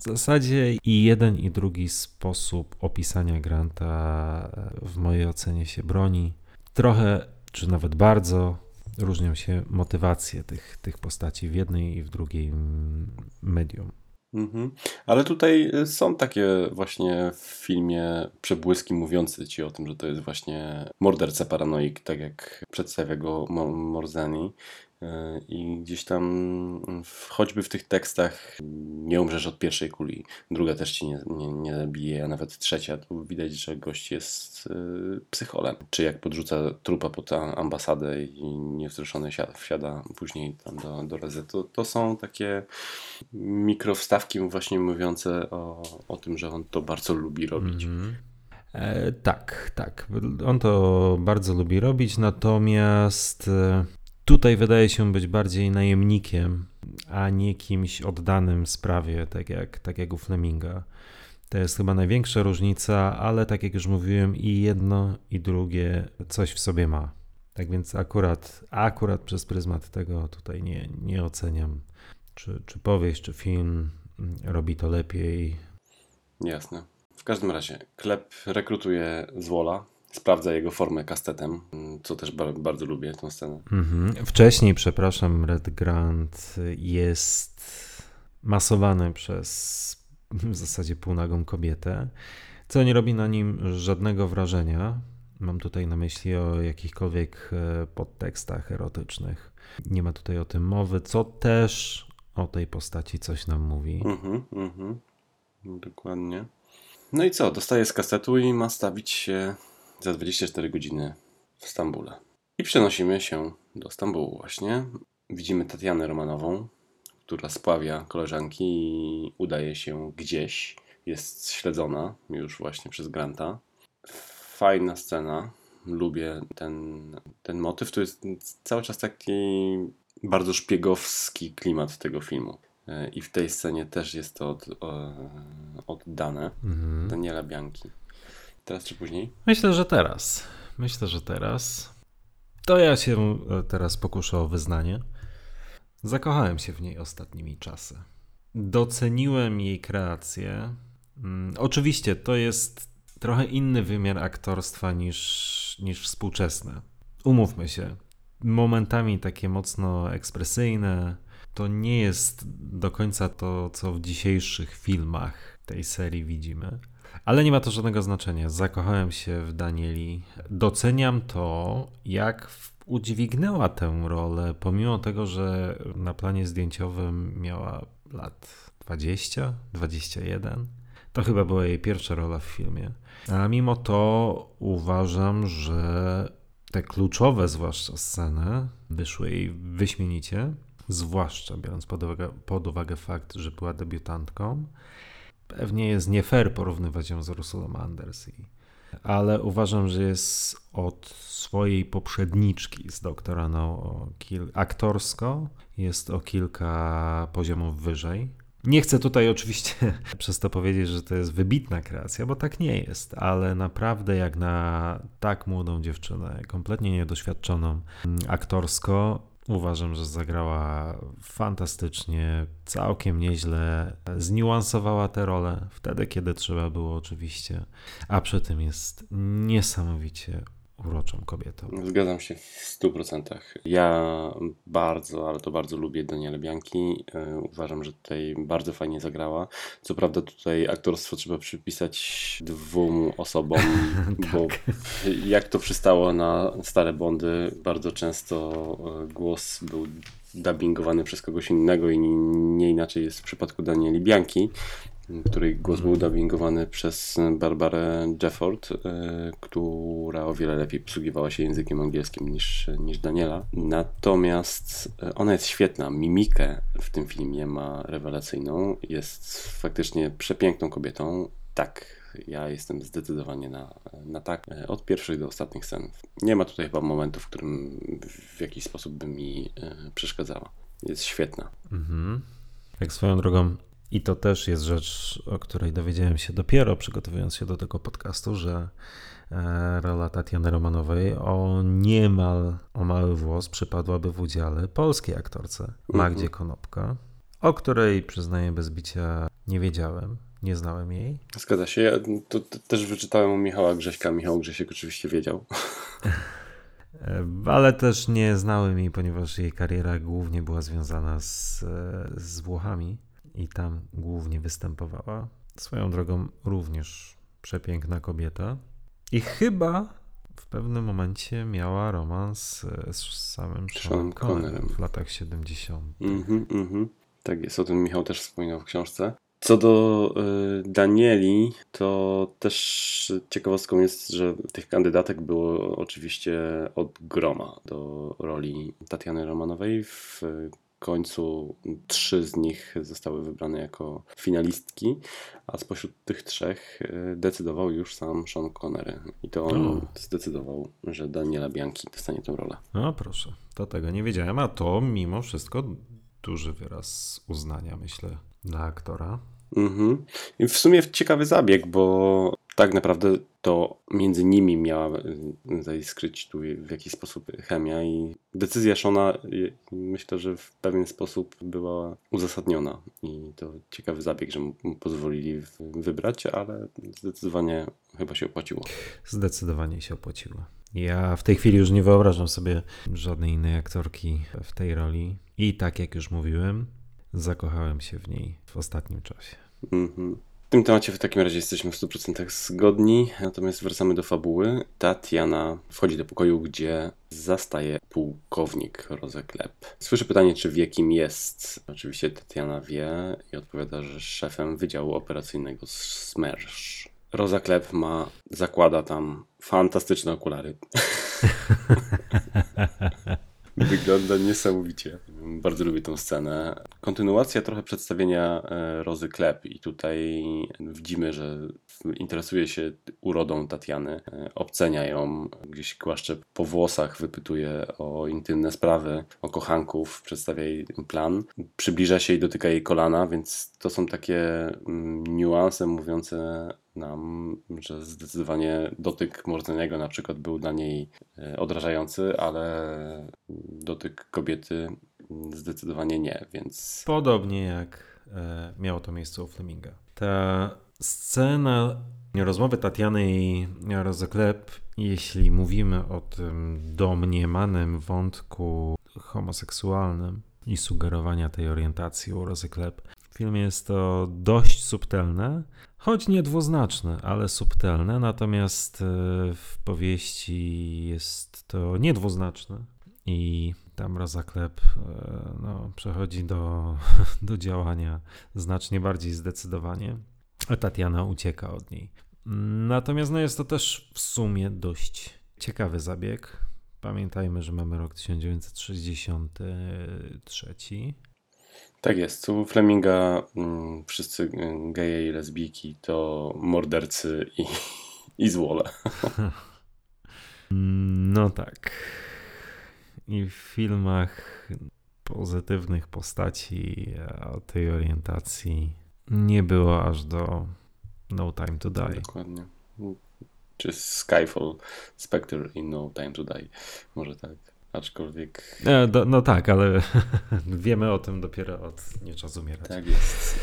W zasadzie i jeden, i drugi sposób opisania Granta w mojej ocenie się broni. Trochę, czy nawet bardzo, różnią się motywacje tych, tych postaci w jednej i w drugiej medium. Mhm. Ale tutaj y, są takie właśnie w filmie przebłyski mówiące ci o tym, że to jest właśnie morderca paranoik, tak jak przedstawia go Morzani. I gdzieś tam choćby w tych tekstach nie umrzesz od pierwszej kuli, druga też ci nie, nie, nie zabije, a nawet trzecia, to widać, że gość jest y, psycholem. Czy jak podrzuca trupa pod ambasadę i niewzruszony siada, wsiada później tam do, do Rezy, to, to są takie mikrowstawki właśnie mówiące o, o tym, że on to bardzo lubi robić. Mm -hmm. E, tak, tak. On to bardzo lubi robić, natomiast e, Tutaj wydaje się być bardziej najemnikiem, a nie kimś oddanym sprawie, tak jak, tak jak u Fleminga. To jest chyba największa różnica, ale tak jak już mówiłem, i jedno, i drugie coś w sobie ma. Tak więc akurat, akurat przez pryzmat tego tutaj nie, nie oceniam, czy, czy powieść, czy film robi to lepiej. Jasne. W każdym razie, Klep rekrutuje Zwola, sprawdza jego formę kastetem, co też bardzo lubię tę scenę. Mhm. Wcześniej, przepraszam, Red Grant jest masowany przez w zasadzie półnagą kobietę, co nie robi na nim żadnego wrażenia. Mam tutaj na myśli o jakichkolwiek e, podtekstach erotycznych. Nie ma tutaj o tym mowy, co też o tej postaci coś nam mówi. Mhm, mhm. Dokładnie. No i co? Dostaje z kasetu i ma stawić się za 24 godziny w Stambule. I przenosimy się do Stambułu właśnie. Widzimy Tatianę Romanową, która spławia koleżanki i udaje się gdzieś. Jest śledzona już właśnie przez Granta. Fajna scena. Lubię ten, ten motyw. To jest cały czas taki bardzo szpiegowski klimat tego filmu. I w tej scenie też jest to od, oddane. Mhm. Daniela Bianchi. Teraz czy później? Myślę, że teraz. Myślę, że teraz. To ja się e, teraz pokuszę o wyznanie. Zakochałem się w niej ostatnimi czasy. Doceniłem jej kreację. Hmm, oczywiście to jest trochę inny wymiar aktorstwa niż, niż współczesne. Umówmy się. Momentami takie mocno ekspresyjne. To nie jest do końca to, co w dzisiejszych filmach tej serii widzimy. Ale nie ma to żadnego znaczenia. Zakochałem się w Danieli. Doceniam to, jak udźwignęła tę rolę, pomimo tego, że na planie zdjęciowym miała lat 20, 21. To chyba była jej pierwsza rola w filmie. A mimo to uważam, że te kluczowe, zwłaszcza sceny, wyszły jej wyśmienicie. Zwłaszcza biorąc pod uwagę, pod uwagę fakt, że była debiutantką pewnie jest nie fair porównywać ją z Ursulą Anders, i, ale uważam, że jest od swojej poprzedniczki z doktora no, kil, aktorsko jest o kilka poziomów wyżej. Nie chcę tutaj oczywiście przez to powiedzieć, że to jest wybitna kreacja, bo tak nie jest, ale naprawdę jak na tak młodą dziewczynę, kompletnie niedoświadczoną aktorsko, Uważam, że zagrała fantastycznie, całkiem nieźle, zniuansowała tę rolę wtedy, kiedy trzeba było oczywiście, a przy tym jest niesamowicie uroczą kobietą. Zgadzam się w 100%. Ja bardzo, ale to bardzo lubię Daniela Bianki. E, uważam, że tutaj bardzo fajnie zagrała. Co prawda tutaj aktorstwo trzeba przypisać dwóm osobom, tak. bo jak to przystało na stare Bondy, bardzo często e, głos był dubbingowany przez kogoś innego i nie inaczej jest w przypadku Danieli Bianki której głos był dubbingowany przez Barbarę Jefford, e, która o wiele lepiej posługiwała się językiem angielskim niż, niż Daniela. Natomiast e, ona jest świetna. Mimikę w tym filmie ma rewelacyjną. Jest faktycznie przepiękną kobietą. Tak, ja jestem zdecydowanie na, na tak, e, od pierwszych do ostatnich scen. Nie ma tutaj chyba momentu, w którym w jakiś sposób by mi przeszkadzała. Jest świetna. Mhm. Jak swoją drogą I to też jest rzecz, o której dowiedziałem się dopiero przygotowując się do tego podcastu, że e, rola Tatiany Romanowej o niemal o mały włos przypadłaby w udziale polskiej aktorce Magdzie Konopka, o której przyznaję bez bicia nie wiedziałem, nie znałem jej. Zgadza się. Ja to, to też wyczytałem u Michała Grześka. Michał Grzesiek oczywiście wiedział. Ale też nie znałem jej, ponieważ jej kariera głównie była związana z, e, z Włochami i tam głównie występowała. Swoją drogą również przepiękna kobieta. I chyba w pewnym momencie miała romans e, z samym Seanem Connerem w latach 70. Mhm, mhm. Tak jest, o tym Michał też wspominał w książce. Co do y, Danieli, to też ciekawostką jest, że tych kandydatek było oczywiście od groma do roli Tatiany Romanowej. W końcu trzy z nich zostały wybrane jako finalistki, a spośród tych trzech y, decydował już sam Sean Connery. I to on o. zdecydował, że Daniela Bianchi dostanie tę rolę. No proszę, to tego nie wiedziałem, a to mimo wszystko duży wyraz uznania, myślę, dla aktora. Mhm. I w sumie ciekawy zabieg, bo tak naprawdę to między nimi miała y, zaiskryć tu w jakiś sposób chemia i decyzja Shona y, myślę, że w pewien sposób była uzasadniona i to ciekawy zabieg, że mu pozwolili wybrać, ale zdecydowanie chyba się opłaciło. Zdecydowanie się opłaciło. Ja w tej chwili już nie wyobrażam sobie żadnej innej aktorki w tej roli i tak jak już mówiłem, zakochałem się w niej w ostatnim czasie. Mhm. W tym temacie w takim razie jesteśmy w 100% zgodni, natomiast wracamy do fabuły. Tatiana wchodzi do pokoju, gdzie zastaje pułkownik Rozeklep. Słyszy pytanie, czy wie kim jest. Oczywiście Tatiana wie i odpowiada, że szefem Wydziału Operacyjnego SMERSZ. Rozaklep ma, zakłada tam fantastyczne okulary. Wygląda niesamowicie. Bardzo lubię tę scenę. Kontynuacja trochę przedstawienia e, Rozy Klep i tutaj widzimy, że interesuje się urodą Tatiany, e, obcenia ją, gdzieś głaszcze po włosach, wypytuje o intymne sprawy, o kochanków, przedstawia jej plan. Przybliża się i dotyka jej kolana, więc to są takie mm, niuanse mówiące nam, że zdecydowanie dotyk Mordzeniego na przykład był dla niej e, odrażający, ale dotyk kobiety zdecydowanie nie, więc... Podobnie jak e, miało to miejsce u Fleminga. Ta scena rozmowy Tatiany i Rozeklep, jeśli mówimy o tym domniemanym wątku homoseksualnym i sugerowania tej orientacji u Rozeklep, w filmie jest to dość subtelne, choć niedwuznaczne, ale subtelne, natomiast e, w powieści jest to niedwuznaczne i tam Rozaklep e, no, przechodzi do, do działania znacznie bardziej zdecydowanie, a Tatiana ucieka od niej. Natomiast no, jest to też w sumie dość ciekawy zabieg. Pamiętajmy, że mamy rok 1963. Tak jest. U Fleminga mm, wszyscy geje i lesbijki to mordercy i, i złole. No tak. I w filmach pozytywnych postaci o tej orientacji nie było aż do No Time to Die. Dokładnie. Czy Skyfall, Spectre in No Time to Die. Może tak. Aczkolwiek. E, do, no tak, ale wiemy o tym dopiero od Nie czas umierać. Tak jest.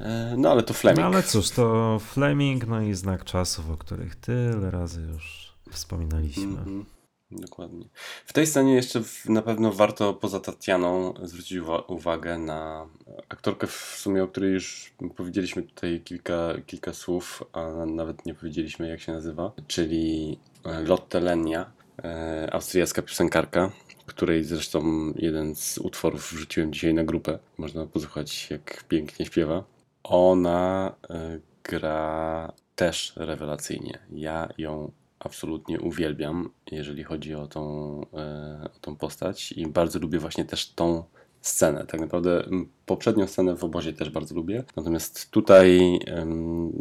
E, no ale to Fleming. No ale cóż, to Fleming, no i znak czasów, o których tyle razy już wspominaliśmy. Mm -hmm. Dokładnie. W tej scenie jeszcze na pewno warto poza Tatianą zwrócić uwagę na aktorkę w sumie, o której już powiedzieliśmy tutaj kilka, kilka słów, a nawet nie powiedzieliśmy jak się nazywa, czyli e, Lotte Lenia, e, austriacka piosenkarka, której zresztą jeden z utworów wrzuciłem dzisiaj na grupę. Można posłuchać jak pięknie śpiewa. Ona e, gra też rewelacyjnie. Ja ją absolutnie uwielbiam, jeżeli chodzi o tą, e, o tą postać i bardzo lubię właśnie też tą scenę. Tak naprawdę poprzednią scenę w obozie też bardzo lubię, natomiast tutaj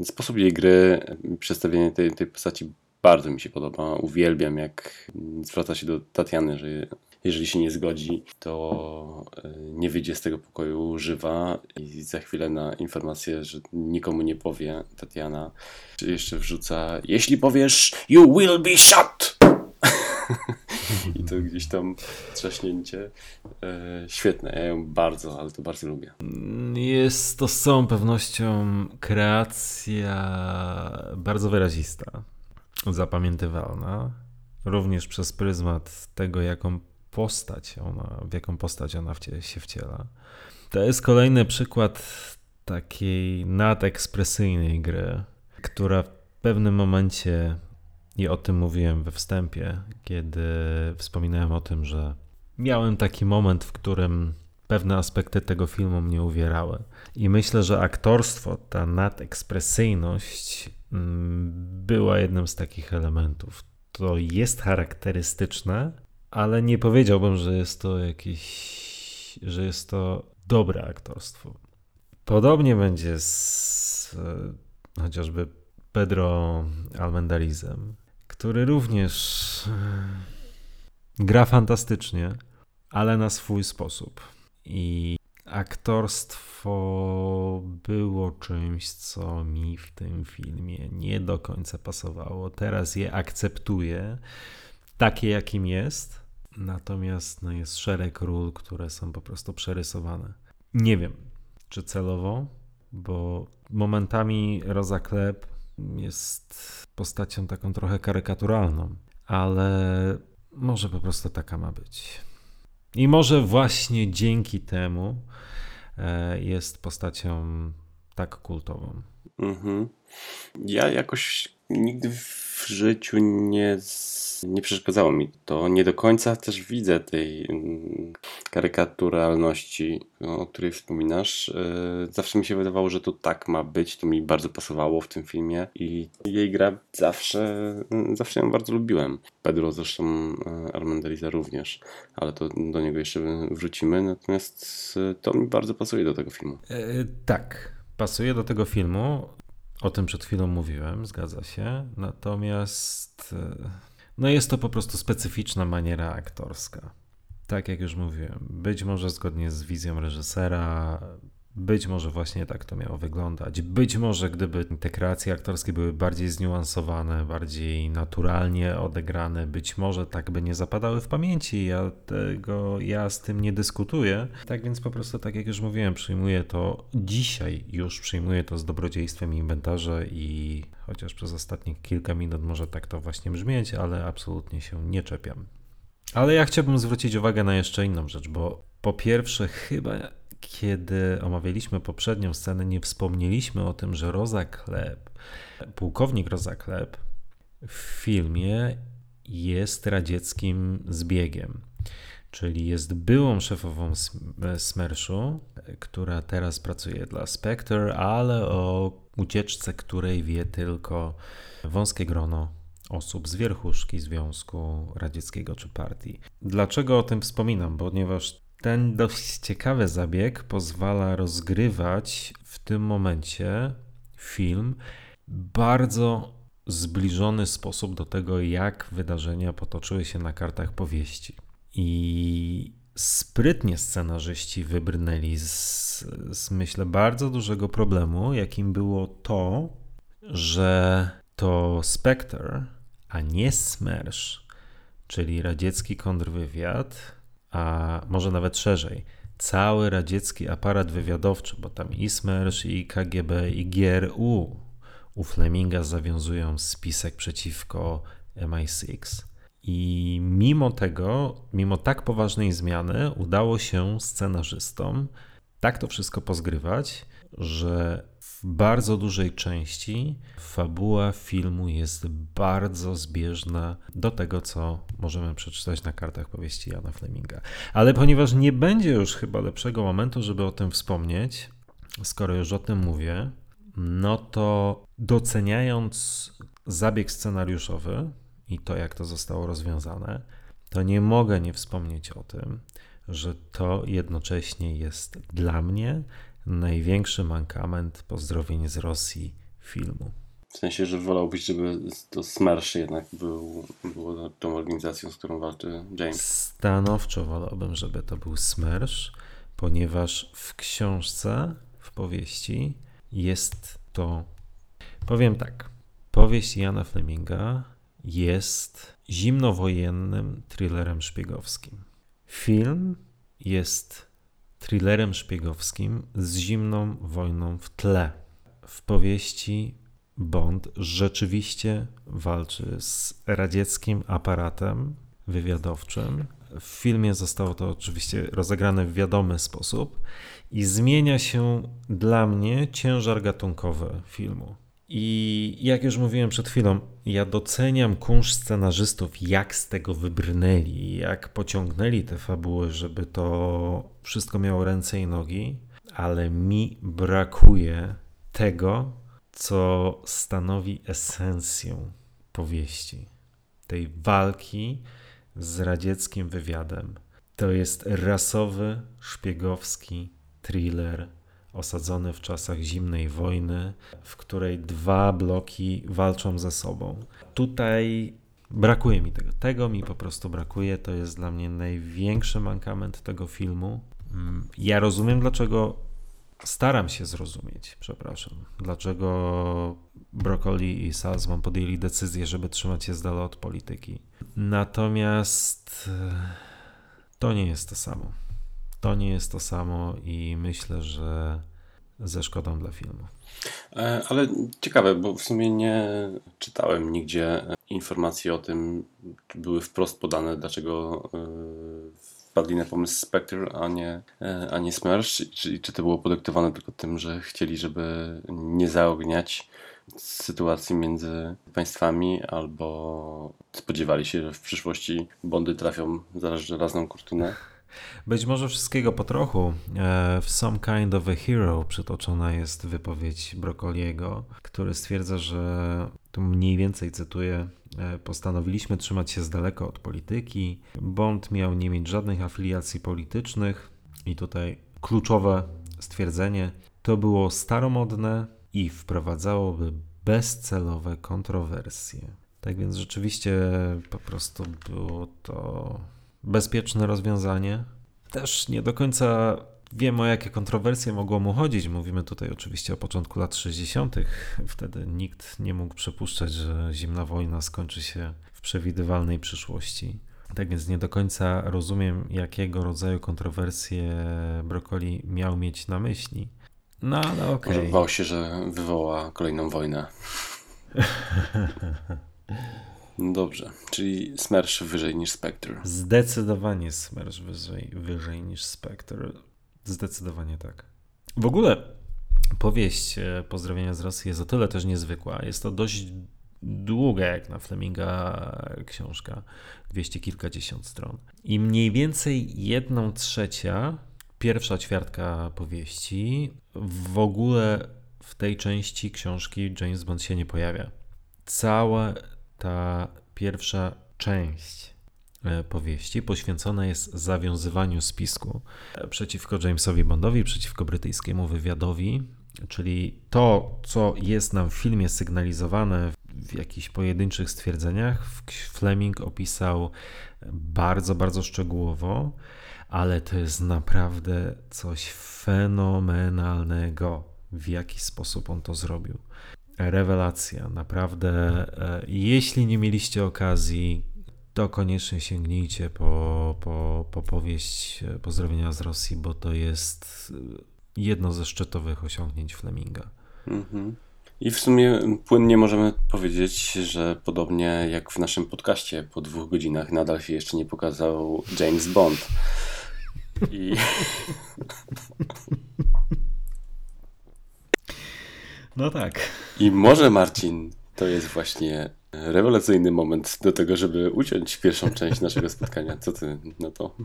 sposób jej gry, przedstawienie tej, tej postaci bardzo mi się podoba. Uwielbiam, jak zwraca się do Tatiany, że jeżeli się nie zgodzi, to e, nie wyjdzie z tego pokoju żywa i za chwilę na informację, że nikomu nie powie Tatiana, jeszcze wrzuca jeśli powiesz you will be shot! I to gdzieś tam trzaśnięcie. E, świetne, ja ją bardzo, ale to bardzo lubię. Jest to z całą pewnością kreacja bardzo wyrazista, zapamiętywalna, również przez pryzmat tego, jaką postać ona, w jaką postać ona się wciela. To jest kolejny przykład takiej nadekspresyjnej gry, która w pewnym momencie i o tym mówiłem we wstępie, kiedy wspominałem o tym, że miałem taki moment, w którym pewne aspekty tego filmu mnie uwierały. I myślę, że aktorstwo, ta nadekspresyjność mm, była jednym z takich elementów. To jest charakterystyczne, ale nie powiedziałbym, że jest to jakieś, że jest to dobre aktorstwo. Podobnie będzie z e, chociażby Pedro Almendarizem, który również e, gra fantastycznie, ale na swój sposób. I aktorstwo było czymś, co mi w tym filmie nie do końca pasowało. Teraz je akceptuję takie, jakim jest. Natomiast no, jest szereg ról, które są po prostu przerysowane. Nie wiem, czy celowo, bo momentami Rosa Klep jest postacią taką trochę karykaturalną, ale może po prostu taka ma być. I może właśnie dzięki temu e, jest postacią tak kultową. Mhm. Ja jakoś nigdy w życiu nie nie przeszkadzało mi to. Nie do końca też widzę tej mm, karykaturalności, o której wspominasz. E, zawsze mi się wydawało, że to tak ma być. To mi bardzo pasowało w tym filmie i jej gra zawsze, mm, zawsze ją bardzo lubiłem. Pedro zresztą e, Armandeliza również, ale to do niego jeszcze wrócimy. Natomiast e, to mi bardzo pasuje do tego filmu. E, tak, pasuje do tego filmu. O tym przed chwilą mówiłem, zgadza się. Natomiast no jest to po prostu specyficzna maniera aktorska. Tak jak już mówiłem, być może zgodnie z wizją reżysera, być może właśnie tak to miało wyglądać. Być może gdyby te kreacje aktorskie były bardziej zniuansowane, bardziej naturalnie odegrane, być może tak by nie zapadały w pamięci. Ja tego, ja z tym nie dyskutuję. Tak więc po prostu, tak jak już mówiłem, przyjmuję to dzisiaj już przyjmuję to z dobrodziejstwem inwentarza i chociaż przez ostatnie kilka minut może tak to właśnie brzmieć, ale absolutnie się nie czepiam. Ale ja chciałbym zwrócić uwagę na jeszcze inną rzecz, bo po pierwsze, chyba kiedy omawialiśmy poprzednią scenę, nie wspomnieliśmy o tym, że Rosa Klep, pułkownik Rosa Klep w filmie jest radzieckim zbiegiem. Czyli jest byłą szefową Smerszu, która teraz pracuje dla Spectre, ale o ucieczce której wie tylko wąskie grono osób z wierchuszki Związku Radzieckiego czy partii. Dlaczego o tym wspominam? Ponieważ ten dość ciekawy zabieg pozwala rozgrywać w tym momencie film bardzo zbliżony sposób do tego, jak wydarzenia potoczyły się na kartach powieści. I sprytnie scenarzyści wybrnęli z, z myślę bardzo dużego problemu, jakim było to, że to Spectre, a nie Smersh, czyli radziecki kontrwywiad, a może nawet szerzej, cały radziecki aparat wywiadowczy, bo tam i Smersh, i KGB, i GRU u Fleminga zawiązują spisek przeciwko MI6. I mimo tego, mimo tak poważnej zmiany, udało się scenarzystom tak to wszystko pozgrywać, że w bardzo dużej części fabuła filmu jest bardzo zbieżna do tego, co możemy przeczytać na kartach powieści Jana Fleminga. Ale ponieważ nie będzie już chyba lepszego momentu, żeby o tym wspomnieć, skoro już o tym mówię, no to doceniając zabieg scenariuszowy i to, jak to zostało rozwiązane, to nie mogę nie wspomnieć o tym, że to jednocześnie jest dla mnie największy mankament pozdrowień z Rosji filmu. W sensie, że wolałbyś, żeby to SMERSH jednak był, było tą organizacją, z którą walczy James. Stanowczo wolałbym, żeby to był SMERSH, ponieważ w książce, w powieści jest to. Powiem tak. Powieść Jana Fleminga jest zimnowojennym thrillerem szpiegowskim. Film jest thrillerem szpiegowskim z zimną wojną w tle. W powieści Bond rzeczywiście walczy z radzieckim aparatem wywiadowczym. W filmie zostało to oczywiście rozegrane w wiadomy sposób i zmienia się dla mnie ciężar gatunkowy filmu. I jak już mówiłem przed chwilą, ja doceniam kunszt scenarzystów, jak z tego wybrnęli, jak pociągnęli te fabuły, żeby to wszystko miało ręce i nogi, ale mi brakuje tego, co stanowi esencję powieści. Tej walki z radzieckim wywiadem. To jest rasowy, szpiegowski thriller osadzony w czasach zimnej wojny, w której dwa bloki walczą ze sobą. Tutaj brakuje mi tego. Tego mi po prostu brakuje. To jest dla mnie największy mankament tego filmu. Mm, ja rozumiem, dlaczego staram się zrozumieć, przepraszam, dlaczego Broccoli i Salzman podjęli decyzję, żeby trzymać się z dala od polityki. Natomiast e, to nie jest to samo. To nie jest to samo i myślę, że ze szkodą dla filmu. E, ale ciekawe, bo w sumie nie czytałem nigdzie informacji o tym, były wprost podane, dlaczego e, wpadli na pomysł Spectre, a nie, a nie Smersh. Czy, czy to było podyktowane tylko tym, że chcieli, żeby nie zaogniać sytuacji między państwami, albo spodziewali się, że w przyszłości Bondy trafią za żelazną kurtunę. Być może wszystkiego po trochu. E, w Some Kind of a Hero przytoczona jest wypowiedź Brokoliego, który stwierdza, że tu mniej więcej cytuję, e, postanowiliśmy trzymać się z daleka od polityki. Bond miał nie mieć żadnych afiliacji politycznych i tutaj kluczowe stwierdzenie, to było staromodne, i wprowadzałoby bezcelowe kontrowersje. Tak więc rzeczywiście po prostu było to bezpieczne rozwiązanie. Też nie do końca wiem, o jakie kontrowersje mogło mu chodzić. Mówimy tutaj oczywiście o początku lat 60. Wtedy nikt nie mógł przypuszczać, że zimna wojna skończy się w przewidywalnej przyszłości. Tak więc nie do końca rozumiem, jakiego rodzaju kontrowersje Brokoli miał mieć na myśli. No ale okej. Okay. Może bał się, że wywoła kolejną wojnę. Dobrze, czyli Smersh wyżej niż Spectre. Zdecydowanie Smersh wyżej, wyżej niż Spectre. Zdecydowanie tak. W ogóle powieść e, Pozdrowienia z Rosji jest o tyle też niezwykła. Jest to dość długa jak na Fleminga książka, dwieście kilkadziesiąt stron. I mniej więcej jedną trzecia pierwsza ćwiartka powieści. W ogóle w tej części książki James Bond się nie pojawia. Cała ta pierwsza część powieści poświęcona jest zawiązywaniu spisku e, przeciwko Jamesowi Bondowi, przeciwko brytyjskiemu wywiadowi, czyli to, co jest nam w filmie sygnalizowane w jakichś pojedynczych stwierdzeniach, Fleming opisał bardzo, bardzo szczegółowo ale to jest naprawdę coś fenomenalnego, w jaki sposób on to zrobił. Rewelacja, naprawdę. E, jeśli nie mieliście okazji, to koniecznie sięgnijcie po, po, po powieść Pozdrowienia z Rosji, bo to jest jedno ze szczytowych osiągnięć Fleminga. Mhm. I w sumie płynnie możemy powiedzieć, że podobnie jak w naszym podcaście po dwóch godzinach nadal się jeszcze nie pokazał James Bond. I... No tak. I może Marcin to jest właśnie rewelacyjny moment do tego, żeby uciąć pierwszą część naszego spotkania. Co ty na to?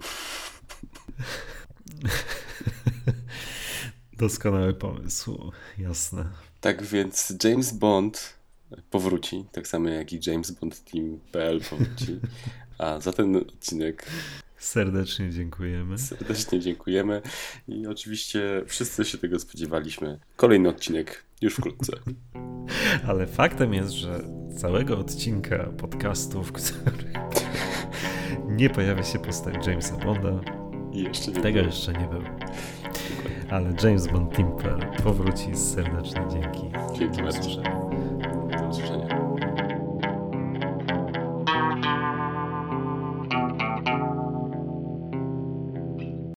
Doskonały pomysł, jasne. Tak więc James Bond powróci, tak samo jak i James Bond Team.pl powróci. A za ten odcinek Serdecznie dziękujemy. Serdecznie dziękujemy i oczywiście wszyscy się tego spodziewaliśmy. Kolejny odcinek już wkrótce. Ale faktem jest, że całego odcinka podcastu, w którym nie pojawia się postać Jamesa Bonda, jeszcze tego było. jeszcze nie było. Ale James Bond Timper powróci z serdeczne dzięki. Dzięki bardzo. Do usłyszenia.